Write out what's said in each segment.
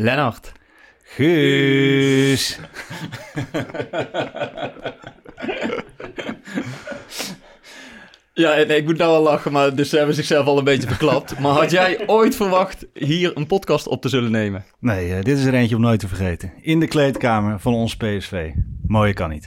Lennart. Guus. Ja, en ik moet nou al lachen, maar dus ze hebben zichzelf al een beetje verklapt. Maar had jij ooit verwacht hier een podcast op te zullen nemen? Nee, eh, dit is er eentje om nooit te vergeten. In de kleedkamer van ons PSV. Mooie kan niet.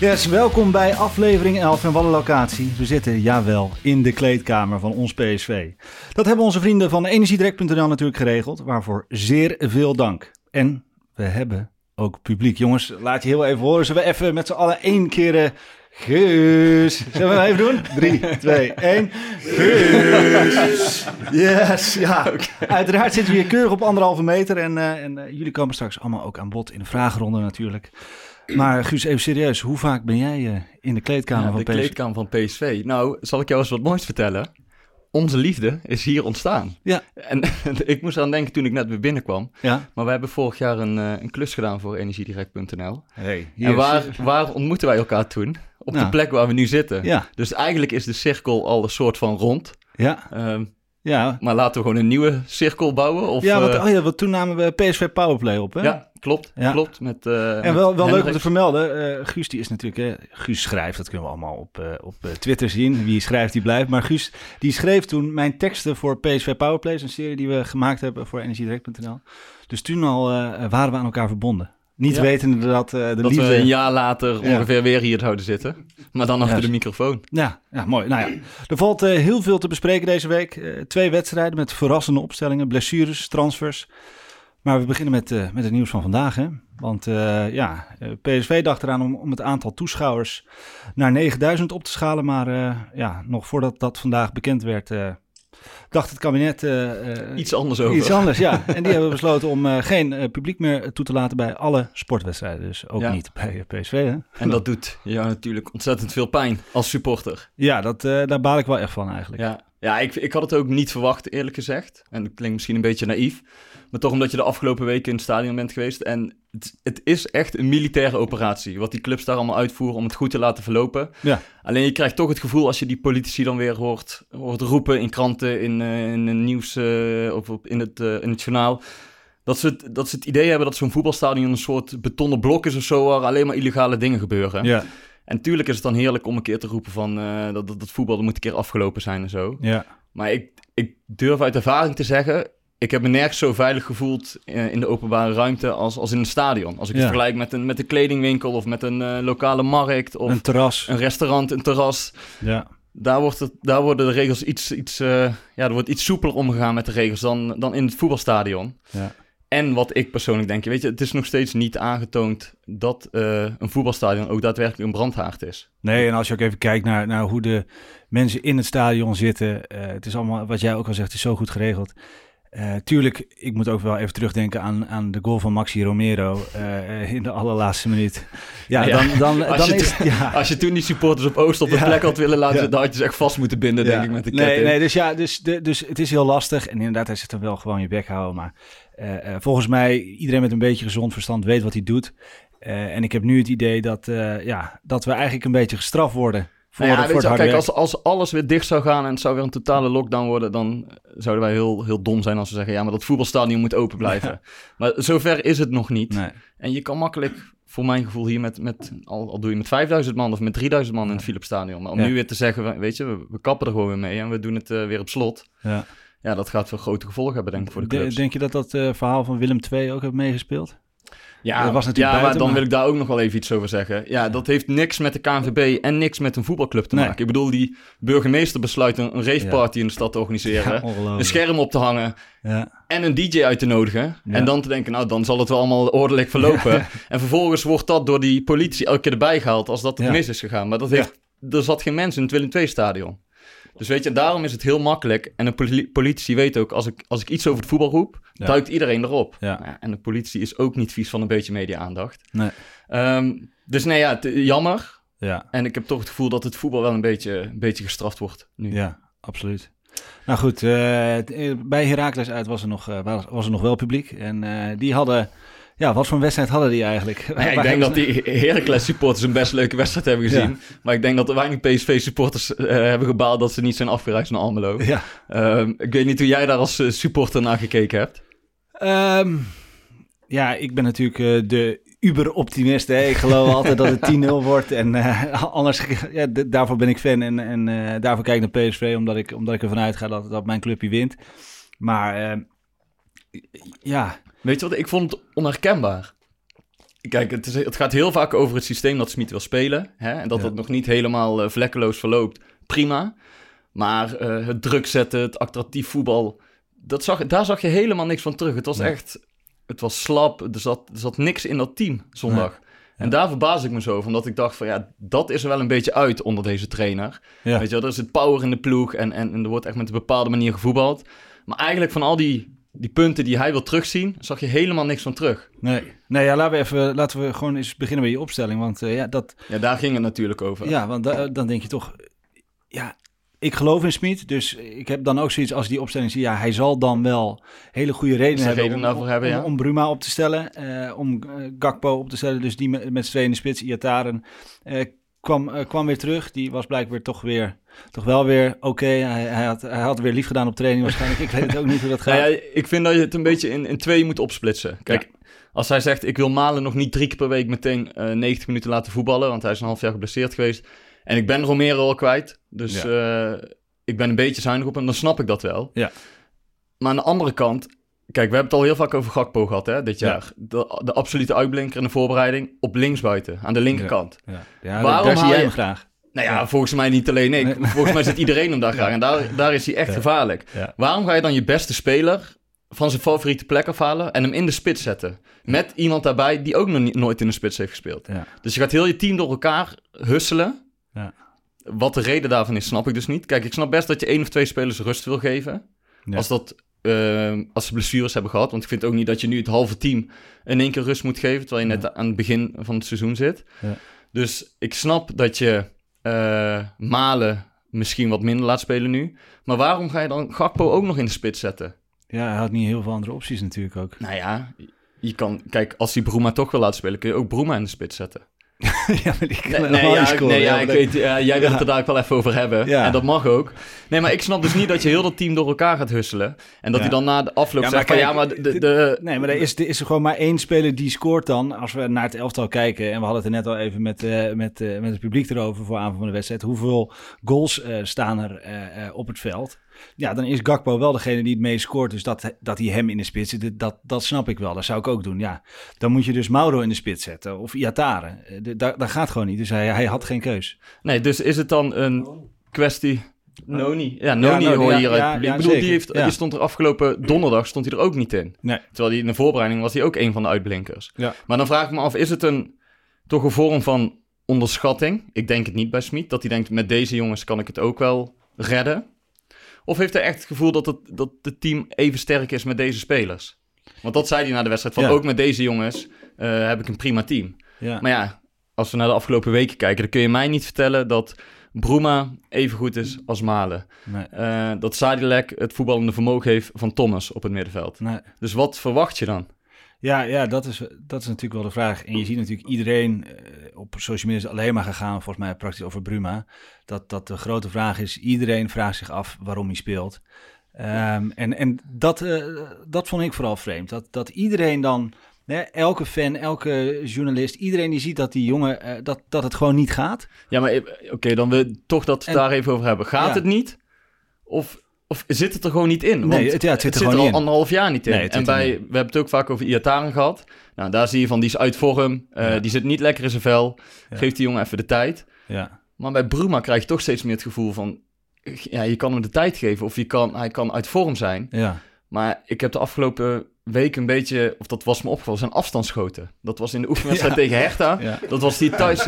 Yes, welkom bij aflevering 11 en wat een locatie. We zitten, jawel, in de kleedkamer van ons PSV. Dat hebben onze vrienden van energiedirect.nl natuurlijk geregeld, waarvoor zeer veel dank. En we hebben ook publiek. Jongens, laat je heel even horen. Zullen we even met z'n allen één keer... eh, Guus. Zullen we even doen? 3, 2, 1. Guus. Yes, ja. Uiteraard zitten we hier keurig op anderhalve meter. En, eh, en eh, jullie komen straks allemaal ook aan bod in de vragenronde natuurlijk. Maar Guus, even serieus. Hoe vaak ben jij eh, in de kleedkamer Ja, van de PSV? kleedkamer van PSV. Nou, zal ik jou eens wat moois vertellen? Onze liefde is hier ontstaan. Ja. En ik moest aan denken toen ik net weer binnenkwam. Ja. Maar we hebben vorig jaar een, eh, een klus gedaan voor energiedirect.nl. Hey, En waar, waar ontmoetten wij elkaar toen? Op Nou. de plek waar we nu zitten. Ja. Dus eigenlijk is de cirkel al een soort van rond. Ja, Ehm, ja. maar laten we gewoon een nieuwe cirkel bouwen? Of, ja, want, eh, oh ja, want toen namen we PSV Powerplay op, hè? ja, klopt. Ja. Klopt. Met, eh, En wel, wel leuk om te vermelden, eh, Guus die is natuurlijk, hè, Guus schrijft, dat kunnen we allemaal op, op Twitter zien. Wie schrijft, die blijft. Maar Guus, die schreef toen mijn teksten voor PSV Powerplays, een serie die we gemaakt hebben voor energiedirect.nl. Dus toen al waren we aan elkaar verbonden. Niet Ja. wetende dat eh, de Dat liefde... we een jaar later Ja. ongeveer weer hier zouden zitten. Maar dan achter Ja. de microfoon. Ja, ja, mooi. Nou ja, er valt eh, heel veel te bespreken deze week. Eh, twee wedstrijden met verrassende opstellingen, blessures, transfers. Maar we beginnen met, met het nieuws van vandaag. Hè? Want ja, PSV dacht eraan om, om het aantal toeschouwers naar 9000 op te schalen. Maar ja, nog voordat dat vandaag bekend werd, dacht het kabinet eh, eh, Iets anders over. iets anders. Ja, en die hebben besloten om eh, geen publiek meer toe te laten bij alle sportwedstrijden. Dus ook Ja. niet bij PSV. Hè? En dat doet ja, natuurlijk ontzettend veel pijn als supporter. Ja, dat, daar baal ik wel echt van eigenlijk. Ja, ja ik, ik had het ook niet verwacht, eerlijk gezegd. En dat klinkt misschien een beetje naïef. Maar toch omdat je de afgelopen weken in het stadion bent geweest. En het, het is echt een militaire operatie. Wat die clubs daar allemaal uitvoeren om het goed te laten verlopen. Ja. Alleen je krijgt toch het gevoel als je die politici dan weer hoort, hoort roepen in kranten, in, eh, in het nieuws eh, of op, in, het, eh, in het journaal. Dat ze, het, dat ze het idee hebben dat zo'n voetbalstadion een soort betonnen blok is of zo, waar alleen maar illegale dingen gebeuren. Ja, En tuurlijk is het dan heerlijk om een keer te roepen van eh, dat, dat, dat voetbal dat moet een keer afgelopen zijn en zo. ja. Maar ik, ik durf uit ervaring te zeggen, ik heb me nergens zo veilig gevoeld eh, in de openbare ruimte als, als in een stadion. Als ik het vergelijk met een, met een kledingwinkel of met een eh, lokale markt of Een terras. een restaurant, een terras. Ja. Daar, wordt het, daar worden de regels iets, iets, ja, er wordt iets soepeler omgegaan met de regels dan, dan in het voetbalstadion. Ja. En wat ik persoonlijk denk, weet je, het is nog steeds niet aangetoond dat eh, een voetbalstadion ook daadwerkelijk een brandhaard is. Nee, en als je ook even kijkt naar, naar hoe de mensen in het stadion zitten. eh, het is allemaal, wat jij ook al zegt, is zo goed geregeld. Eh, tuurlijk, ik moet ook wel even terugdenken aan, aan de goal van Maxi Romero in de allerlaatste minuut. Ja, Ja, dan, dan, als dan je is toen- ja. Als je toen die supporters op Oost op Ja. plek had willen laten dan had je ze echt vast moeten binden, denk ik, met de nee, ketting. nee, dus ja, dus, de, dus het is heel lastig. En inderdaad, hij zit er wel gewoon je bek houden. Maar eh, eh, volgens mij, iedereen met een beetje gezond verstand weet wat hij doet. Eh, en ik heb nu het idee dat, ja, dat we eigenlijk een beetje gestraft worden voor, Nou ja, voor het kijk, als, als alles weer dicht zou gaan en het zou weer een totale lockdown worden, dan zouden wij heel, heel dom zijn als we zeggen, ja, maar dat voetbalstadion moet open blijven. Maar zover is het nog niet. Nee. En je kan makkelijk, voor mijn gevoel, hier met, met al, al doe je met 5000 man of met 3000 man in het Philips Stadion. Maar om Ja. nu weer te zeggen, weet je, we, we kappen er gewoon weer mee en we doen het weer op slot. Ja. Ja, dat gaat veel grote gevolgen hebben, denk ik, voor de clubs. denk je dat dat eh, verhaal van Willem II ook heeft meegespeeld? Ja, Dat was natuurlijk ja buiten, maar dan maar- wil ik daar ook nog wel even iets over zeggen. Ja, dat heeft niks met de KNVB en niks met een voetbalclub te Nee. maken. Ik bedoel, die burgemeester besluit een, een raceparty in de stad te organiseren. Ja, een scherm op te hangen Ja. en een DJ uit te nodigen. En dan te denken, nou, dan zal het wel allemaal ordelijk verlopen. En vervolgens wordt dat door die politie elke keer erbij gehaald als dat het mis is gegaan. Maar dat heeft, er zat geen mens in het Willem II-stadion. Dus weet je, daarom is het heel makkelijk. En een poli- politici weet ook, als ik, als ik iets over het voetbal roep, Ja. duikt iedereen erop. Ja. Nou ja, en de politie is ook niet vies van een beetje media-aandacht. Nee. Ehm, dus nee, ja, het- jammer. Ja. En ik heb toch het gevoel dat het voetbal wel een beetje, een beetje gestraft wordt nu. Ja, absoluut. Nou goed, eh, eh, bij Heracles uit was er nog, eh, was, er nog wel publiek. En eh, die hadden, ja, wat voor een wedstrijd hadden die eigenlijk? Ja, ik denk dat die Heracles supporters een best leuke wedstrijd hebben gezien. Maar ik denk dat er weinig PSV supporters eh, hebben gebaald dat ze niet zijn afgereisd naar Almelo. Ja. Ehm, ik weet niet hoe jij daar als eh, supporter naar gekeken hebt. Ehm, ja, ik ben natuurlijk eh, de uber-optimist. Ik geloof altijd dat het 10-0 wordt. En anders, ja, daarvoor ben ik fan. En, en daarvoor kijk ik naar PSV, omdat ik, omdat ik ervan uitga dat, dat mijn clubje wint. Maar eh, ja, Weet je wat, ik vond het onherkenbaar. Kijk, het, is, het gaat heel vaak over het systeem dat Smit wil spelen. Hè? En dat Ja. het nog niet helemaal eh, vlekkeloos verloopt. Prima. Maar eh, het druk zetten, het attractief voetbal, dat zag, daar zag je helemaal niks van terug. Het was Nee. echt, het was slap. Er zat, er zat niks in dat team zondag. En daar verbaas ik me zo over, omdat ik dacht van ja, dat is er wel een beetje uit onder deze trainer. Ja. Weet je wel, er is het power in de ploeg en, en, en er wordt echt met een bepaalde manier gevoetbald. Maar eigenlijk van al die, die punten die hij wil terugzien, zag je helemaal niks van terug. nee. nee ja, laten, we even, laten we gewoon eens beginnen met je opstelling. Want eh, ja, dat, Ja, daar ging het natuurlijk over. Ja, want da- dan denk je toch, ja, ik geloof in Smit. Dus ik heb dan ook zoiets als die opstelling zie. Ja, hij zal dan wel hele goede redenen hebben reden om, daarvoor hebben, om, ja. om Bruma op te stellen. eh, om eh, Gakpo op te stellen. Dus die met, met z'n tweeën in de spits, Iataren, eh, kwam, eh, kwam weer terug. Die was blijkbaar toch weer, toch wel weer oké. Hij, hij, had, hij had weer lief gedaan op training waarschijnlijk. ik weet het ook niet hoe dat gaat. Nou ja, ik vind dat je het een beetje in, in twee moet opsplitsen. Kijk, als hij zegt ik wil Malen nog niet drie keer per week meteen eh 90 minuten laten voetballen, want hij is een half jaar geblesseerd geweest. En ik ben Romero al kwijt, dus eh, ik ben een beetje zuinig op hem, dan snap ik dat wel. Ja. Maar aan de andere kant, kijk, we hebben het al heel vaak over Gakpo gehad hè, dit Ja. jaar. De, de absolute uitblinker in de voorbereiding op linksbuiten, aan de linkerkant. ja, ja Waarom daar zie jij hem graag. Nou ja, volgens mij niet alleen ik. Nee. Volgens mij zit iedereen hem daar graag. En daar, daar is hij echt gevaarlijk. Waarom ga je dan je beste speler van zijn favoriete plek afhalen en hem in de spits zetten? Met iemand daarbij die ook nog niet, nooit in de spits heeft gespeeld. Dus je gaat heel je team door elkaar husselen. Ja. Wat de reden daarvan is, snap ik dus niet. Kijk, ik snap best dat je één of twee spelers rust wil geven. Als, dat, eh, als ze blessures hebben gehad. Want ik vind ook niet dat je nu het halve team in één keer rust moet geven. Terwijl je net aan het begin van het seizoen zit. Ja. Dus ik snap dat je eh, Malen misschien wat minder laat spelen nu. Maar waarom ga je dan Gakpo ook nog in de spits zetten? ja, hij had niet heel veel andere opties natuurlijk ook. Nou ja, je kan... Kijk, als hij Bruma toch wil laten spelen, kun je ook Bruma in de spits zetten. ja, maar die kan Nee, ja, nee, ik weet, ja, jij wil het er daar ook wel even over hebben. En dat mag ook. Nee, maar ik snap dus niet dat je heel dat team door elkaar gaat husselen. En dat hij dan na de afloop zegt van... ja, maar de... de, Nee, maar er is, er is er gewoon maar één speler die scoort dan. Als we naar het elftal kijken. En we hadden het er net al even met, eh, met, eh, met het publiek erover voor aanvang van de wedstrijd. Hoeveel goals eh, staan er eh, eh, op het veld? Ja, dan is Gakpo wel degene die het meest scoort. Dus dat, dat hij hem in de spits zet, dat, dat snap ik wel. Dat zou ik ook doen, ja. Dan moet je dus Mauro in de spits zetten. Of Iatare. Eh, Dat, dat gaat gewoon niet. Dus hij, hij had geen keus. Nee, dus is het dan een kwestie... Noni. Ja, Noni hoor je hier uit ja, ja, ik bedoel, die, heeft, die stond er afgelopen donderdag stond hij er ook niet in. Nee. Terwijl hij in de voorbereiding was hij ook een van de uitblinkers. Maar dan vraag ik me af, is het een, toch een vorm van onderschatting? Ik denk het niet bij Smit. Dat hij denkt, met deze jongens kan ik het ook wel redden. Of heeft hij echt het gevoel dat het, dat het team even sterk is met deze spelers? Want dat zei hij na de wedstrijd. Van Ja. ook met deze jongens eh, heb ik een prima team. Ja. Maar ja, als we naar de afgelopen weken kijken, dan kun je mij niet vertellen dat Bruma even goed is als Malen. Nee. Eh, dat Sadilek het voetballende vermogen heeft van Thomas op het middenveld. Nee. Dus wat verwacht je dan? Ja, ja dat, is, dat is natuurlijk wel de vraag. En je ziet natuurlijk iedereen eh, op social media is alleen maar gegaan, volgens mij praktisch over Bruma. Dat, dat de grote vraag is, iedereen vraagt zich af waarom hij speelt. Ehm, en en dat, eh, dat vond ik vooral vreemd. Dat, dat iedereen dan, hè, elke fan, elke journalist, iedereen die ziet dat die jongen, eh, dat, dat het gewoon niet gaat. Ja, maar oké, dan wil toch dat we het En- daar even over hebben. Gaat Ja. het niet? Of, of zit het er gewoon niet in? Nee, het- ja, het zit er gewoon al niet in. anderhalf jaar niet in. Nee, het en zit bij, we hebben het ook vaak over Iataren gehad. Nou, daar zie je van, die is uit vorm. eh, Ja. Die zit niet lekker in zijn vel. Ja. Geef die jongen even de tijd. Ja, Maar bij Bruma krijg je toch steeds meer het gevoel van... Ja, je kan hem de tijd geven of je kan, hij kan uit vorm zijn. ja. Maar ik heb de afgelopen week een beetje... Of dat was me opgevallen, zijn afstandsschoten. Dat was in de oefenwedstrijd Ja. tegen Hertha. Ja. Dat was hier thuis,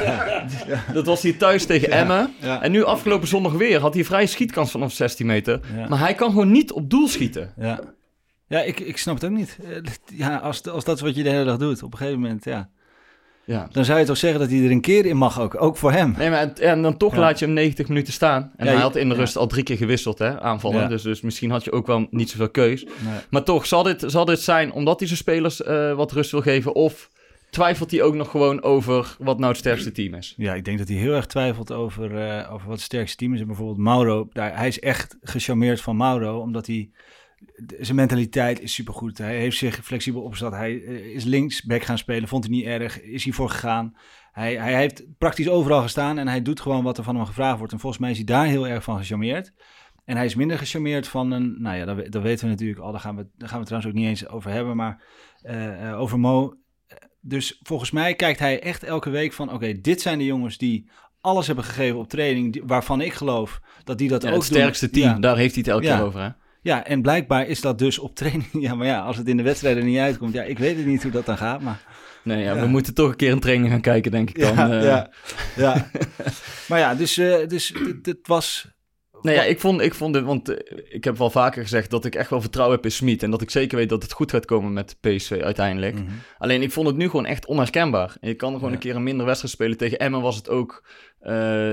dat was hier thuis tegen Emmen. En nu afgelopen zondag weer had hij vrije schietkans vanaf 16 meter. Maar hij kan gewoon niet op doel schieten. Ja, ja ik, ik snap het ook niet. Eh, Ja, als, als dat is wat je de hele dag doet, op een gegeven moment, ja. Ja. Dan zou je toch zeggen dat hij er een keer in mag ook, ook voor hem. Nee, maar en dan toch Ja. laat je hem 90 minuten staan. En Ja, hij had in de ja. rust al drie keer gewisseld, hè, aanvallen. Ja. Dus, dus misschien had je ook wel niet zoveel keus. Nee. Maar toch, zal dit, zal dit zijn omdat hij zijn spelers eh, wat rust wil geven? Of twijfelt hij ook nog gewoon over wat nou het sterkste team is? Ja, ik denk dat hij heel erg twijfelt over, eh, over wat het sterkste team is. En bijvoorbeeld Mauro, daar, hij is echt gecharmeerd van Mauro, omdat hij... Zijn mentaliteit is supergoed. Hij heeft zich flexibel opgesteld. Hij eh, is linksback gaan spelen, vond hij niet erg. Is hij voor gegaan. Hij, hij heeft praktisch overal gestaan en hij doet gewoon wat er van hem gevraagd wordt. En volgens mij is hij daar heel erg van gecharmeerd. En hij is minder gecharmeerd van een... Nou ja, dat, dat weten we natuurlijk al. Daar gaan we, daar gaan we het trouwens ook niet eens over hebben. Maar eh, eh, over Mo... Dus volgens mij kijkt hij echt elke week van... Oké, dit zijn de jongens die alles hebben gegeven op training... die- waarvan ik geloof dat die dat Ja, ook het sterkste doen. team, Ja. daar heeft hij het elke Ja. keer over. Hè? Ja, en blijkbaar is dat dus op training. Ja, maar ja, als het in de wedstrijden niet uitkomt... Ja, ik weet het niet hoe dat dan gaat, maar... Nee, ja, Ja. we moeten toch een keer een training gaan kijken, denk ik dan. ja, eh. ja, ja. maar ja, dus, eh, dus het, het was... Nee, ja, ik vond, ik vond het, want eh, ik heb wel vaker gezegd dat ik echt wel vertrouwen heb in Smit. En dat ik zeker weet dat het goed gaat komen met PSV uiteindelijk. Mhm. Alleen ik vond het nu gewoon echt onherkenbaar. En je kan gewoon een keer een minder wedstrijd spelen. Tegen Emmen was het ook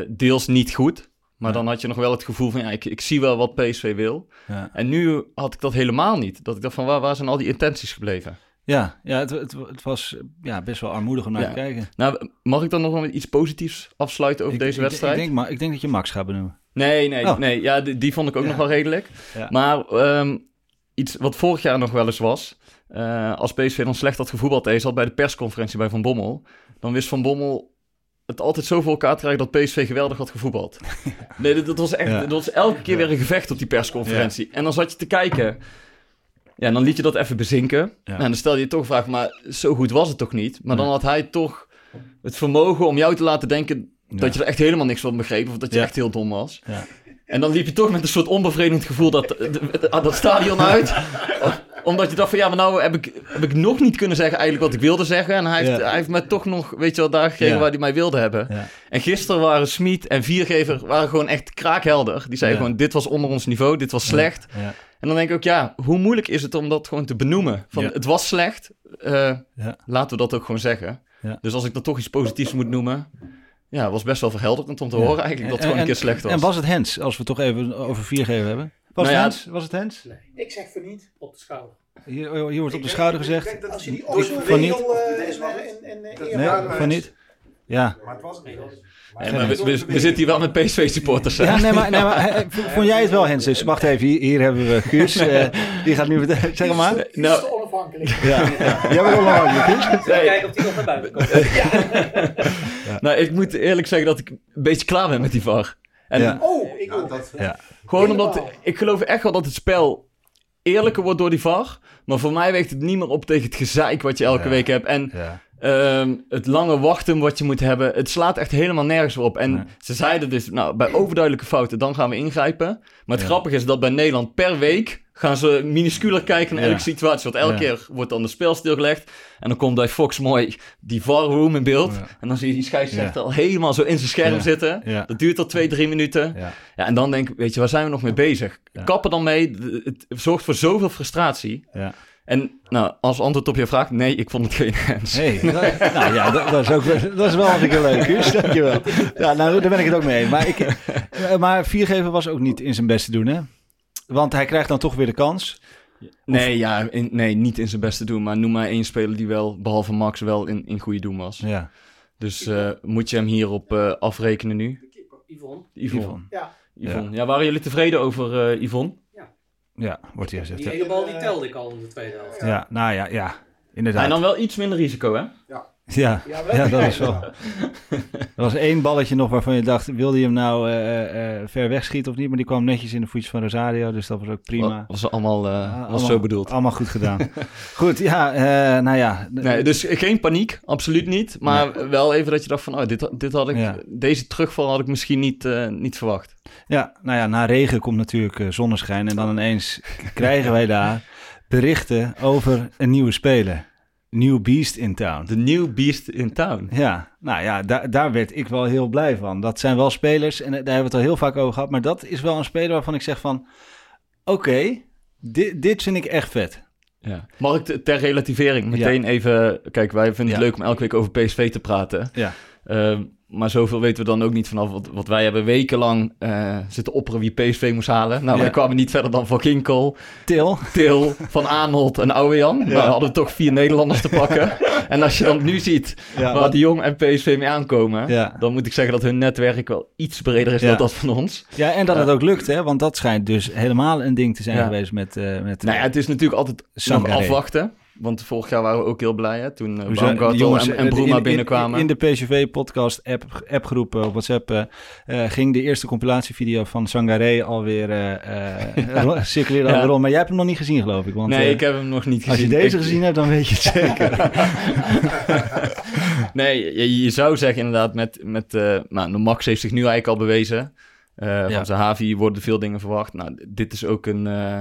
deels niet goed. Maar Ja. dan had je nog wel het gevoel van, ja, ik, ik zie wel wat PSV wil. Ja, En nu had ik dat helemaal niet. Dat ik dacht van, waar, waar zijn al die intenties gebleven? ja, ja het, het, het was eh, ja, best wel armoedig om naar Ja. te kijken. Nou, mag ik dan nog met iets positiefs afsluiten over Ik- deze ik- wedstrijd? Ik denk, maar, ik denk dat je Max gaat benoemen. Nee, nee, Oh. nee. Ja, die, die vond ik ook nog wel redelijk. Maar ehm, iets wat vorig jaar nog wel eens was. eh, als PSV dan slecht had gevoetbald, hij zat bij de persconferentie bij Van Bommel. Dan wist Van Bommel het altijd zo voor elkaar te krijgen dat PSV geweldig had gevoetbald. Nee, dat, dat was echt, Ja. dat was elke keer weer een gevecht op die persconferentie. En dan zat je te kijken. Ja, en dan liet je dat even bezinken. Ja. En dan stel je toch vraag, maar zo goed was het toch niet? Maar dan had hij toch het vermogen om jou te laten denken dat je er echt helemaal niks van begreep. Of dat je echt heel dom was. Ja. En dan liep je toch met een soort onbevredigend gevoel dat, dat, dat stadion uit. Omdat je dacht van ja, maar nou heb ik, heb ik nog niet kunnen zeggen eigenlijk wat ik wilde zeggen. En hij heeft, Ja. hij heeft me toch nog, weet je wel, daar gekregen Ja. waar hij mij wilde hebben. Ja. En gisteren waren Smit en Viergever waren gewoon echt kraakhelder. Die zeiden gewoon dit was onder ons niveau, dit was slecht. En dan denk ik ook ja, hoe moeilijk is het om dat gewoon te benoemen? Van het was slecht, eh, laten we dat ook gewoon zeggen. Dus als ik dan toch iets positiefs moet noemen... Ja, was best wel verhelderend om te horen eigenlijk dat het En- gewoon een en- keer slecht was. En was het Hens, als we toch even over vier geven hebben? Was Nou ja, het Hens? Was het Hens? Ik zeg voor niet op de schouder. Hier, hier wordt op de schouder gezegd. Als je die Ik- ooit van niet. en Nee, van niet. Ja. Maar het was niet. Ja, maar we, we- we zitten hier wel met PSV-supporters? Ja, nee, maar, nee, maar eh, vond jij het wel, Hens? Dus wacht even, hier, hier hebben we Guus. eh, die gaat nu vertellen. Zeg maar. Nou, Nou, onafhankelijk. Ja, ja. Jij bent onafhankelijk, Guus. nee, Kijken of die nog naar buiten komt. nou, ik moet eerlijk zeggen dat ik een beetje klaar ben met die VAR. En Ja. Oh, ik Ja, ook. dat, Ja. gewoon omdat... Ik geloof echt wel dat het spel eerlijker wordt door die VAR. Maar voor mij weegt het niet meer op tegen het gezeik wat je elke Ja. week hebt. En Ja. Ehm, het lange wachten wat je moet hebben. Het slaat echt helemaal nergens op. En Nee. ze zeiden dus, nou, bij overduidelijke fouten, dan gaan we ingrijpen. Maar het Ja. grappige is dat bij Nederland per week gaan ze minusculer kijken naar Ja. elke situatie. Want elke Ja. keer wordt dan de spel stilgelegd. En dan komt bij Fox mooi die VAR room in beeld. En dan zie je die scheidsrechter al helemaal zo in zijn scherm zitten. Dat duurt al twee, drie minuten. Ja. En dan denk ik, weet je, waar zijn we nog mee bezig? Kappen dan mee. Het zorgt voor zoveel frustratie. Ja. En nou, als antwoord op je vraag, nee, ik vond het geen hens. Hey, dat- nou ja, dat, dat is ook dat is wel een keer leuk, Guus. Dankjewel. Ja, nou, daar ben ik het ook mee. Maar, ik, eh, maar viergever was ook niet in zijn best te doen, hè? Want hij krijgt dan toch weer de kans. Nee, ja, in- nee, niet in zijn beste doen. Maar noem maar één speler die wel, behalve Max, wel in, in goede doen was. Ja, Dus eh, moet je hem hierop eh afrekenen nu? Yvonne. Yvonne. Yvonne. Ja, Yvonne. Ja. waren jullie tevreden over eh Yvonne? Ja, wordt hier gezegd. die ene bal die telde ik al in de tweede helft. Ja, nou ja, ja. Hij Inderdaad. nam wel iets minder risico, hè? Ja, ja, dat is wel. Er was één balletje nog waarvan je dacht, wilde je hem nou eh, eh, ver wegschieten of niet? Maar die kwam netjes in de voetjes van Rosario, dus dat was ook prima. Was, was allemaal eh, Ah, was allemaal- zo bedoeld. Allemaal goed gedaan. goed, ja, eh, nou ja. Nee, dus geen paniek, absoluut niet. Maar wel even dat je dacht van, oh, dit, dit had ik, Ja. deze terugval had ik misschien niet, eh, niet verwacht. Ja, nou ja, na regen komt natuurlijk zonneschijn. En dan ineens krijgen wij daar berichten over een nieuwe speler. New Beast in Town. De new beast in town. Ja, nou ja, daar, daar werd ik wel heel blij van. Dat zijn wel spelers, en daar hebben we het al heel vaak over gehad. Maar dat is wel een speler waarvan ik zeg van... Oké, dit, dit vind ik echt vet. Ja. Mag ik te- ter relativering meteen even... Kijk, wij vinden het Ja. leuk om elke week over PSV te praten. Ja. Ehm, maar zoveel weten we dan ook niet vanaf. Want wij hebben wekenlang eh, zitten opperen wie PSV moest halen. Nou, Ja. wij kwamen niet verder dan Van Ginkel, Til, Til, Van Aanholt en Ouwejan. Nou, dan hadden we toch vier Nederlanders te pakken. en als je dan nu ziet Ja. waar de Jong en PSV mee aankomen... Dan moet ik zeggen dat hun netwerk wel iets breder is dan dat van ons. Ja, en dat het ook lukt, hè? Want dat schijnt dus helemaal een ding te zijn geweest met... eh met Nou ja, het is natuurlijk altijd Sangaré. nog afwachten. Want vorig jaar waren we ook heel blij, hè? Toen uh, Baumgartel en, en eh, Bruma in- in- binnenkwamen. In, de PSV-podcast app, appgroep op WhatsApp eh, eh, ging de eerste compilatievideo van Sangaré alweer eh eh, Ja. alweer rond. Maar jij hebt hem nog niet gezien, geloof ik. Want, nee, eh, ik heb hem nog niet gezien. als je deze Ik- gezien hebt, dan weet je het zeker. nee, je, je zou zeggen inderdaad met... met eh, nou, Max heeft zich nu eigenlijk al bewezen. Eh, Ja. Van zijn Havi worden veel dingen verwacht. Nou, dit is ook een, eh,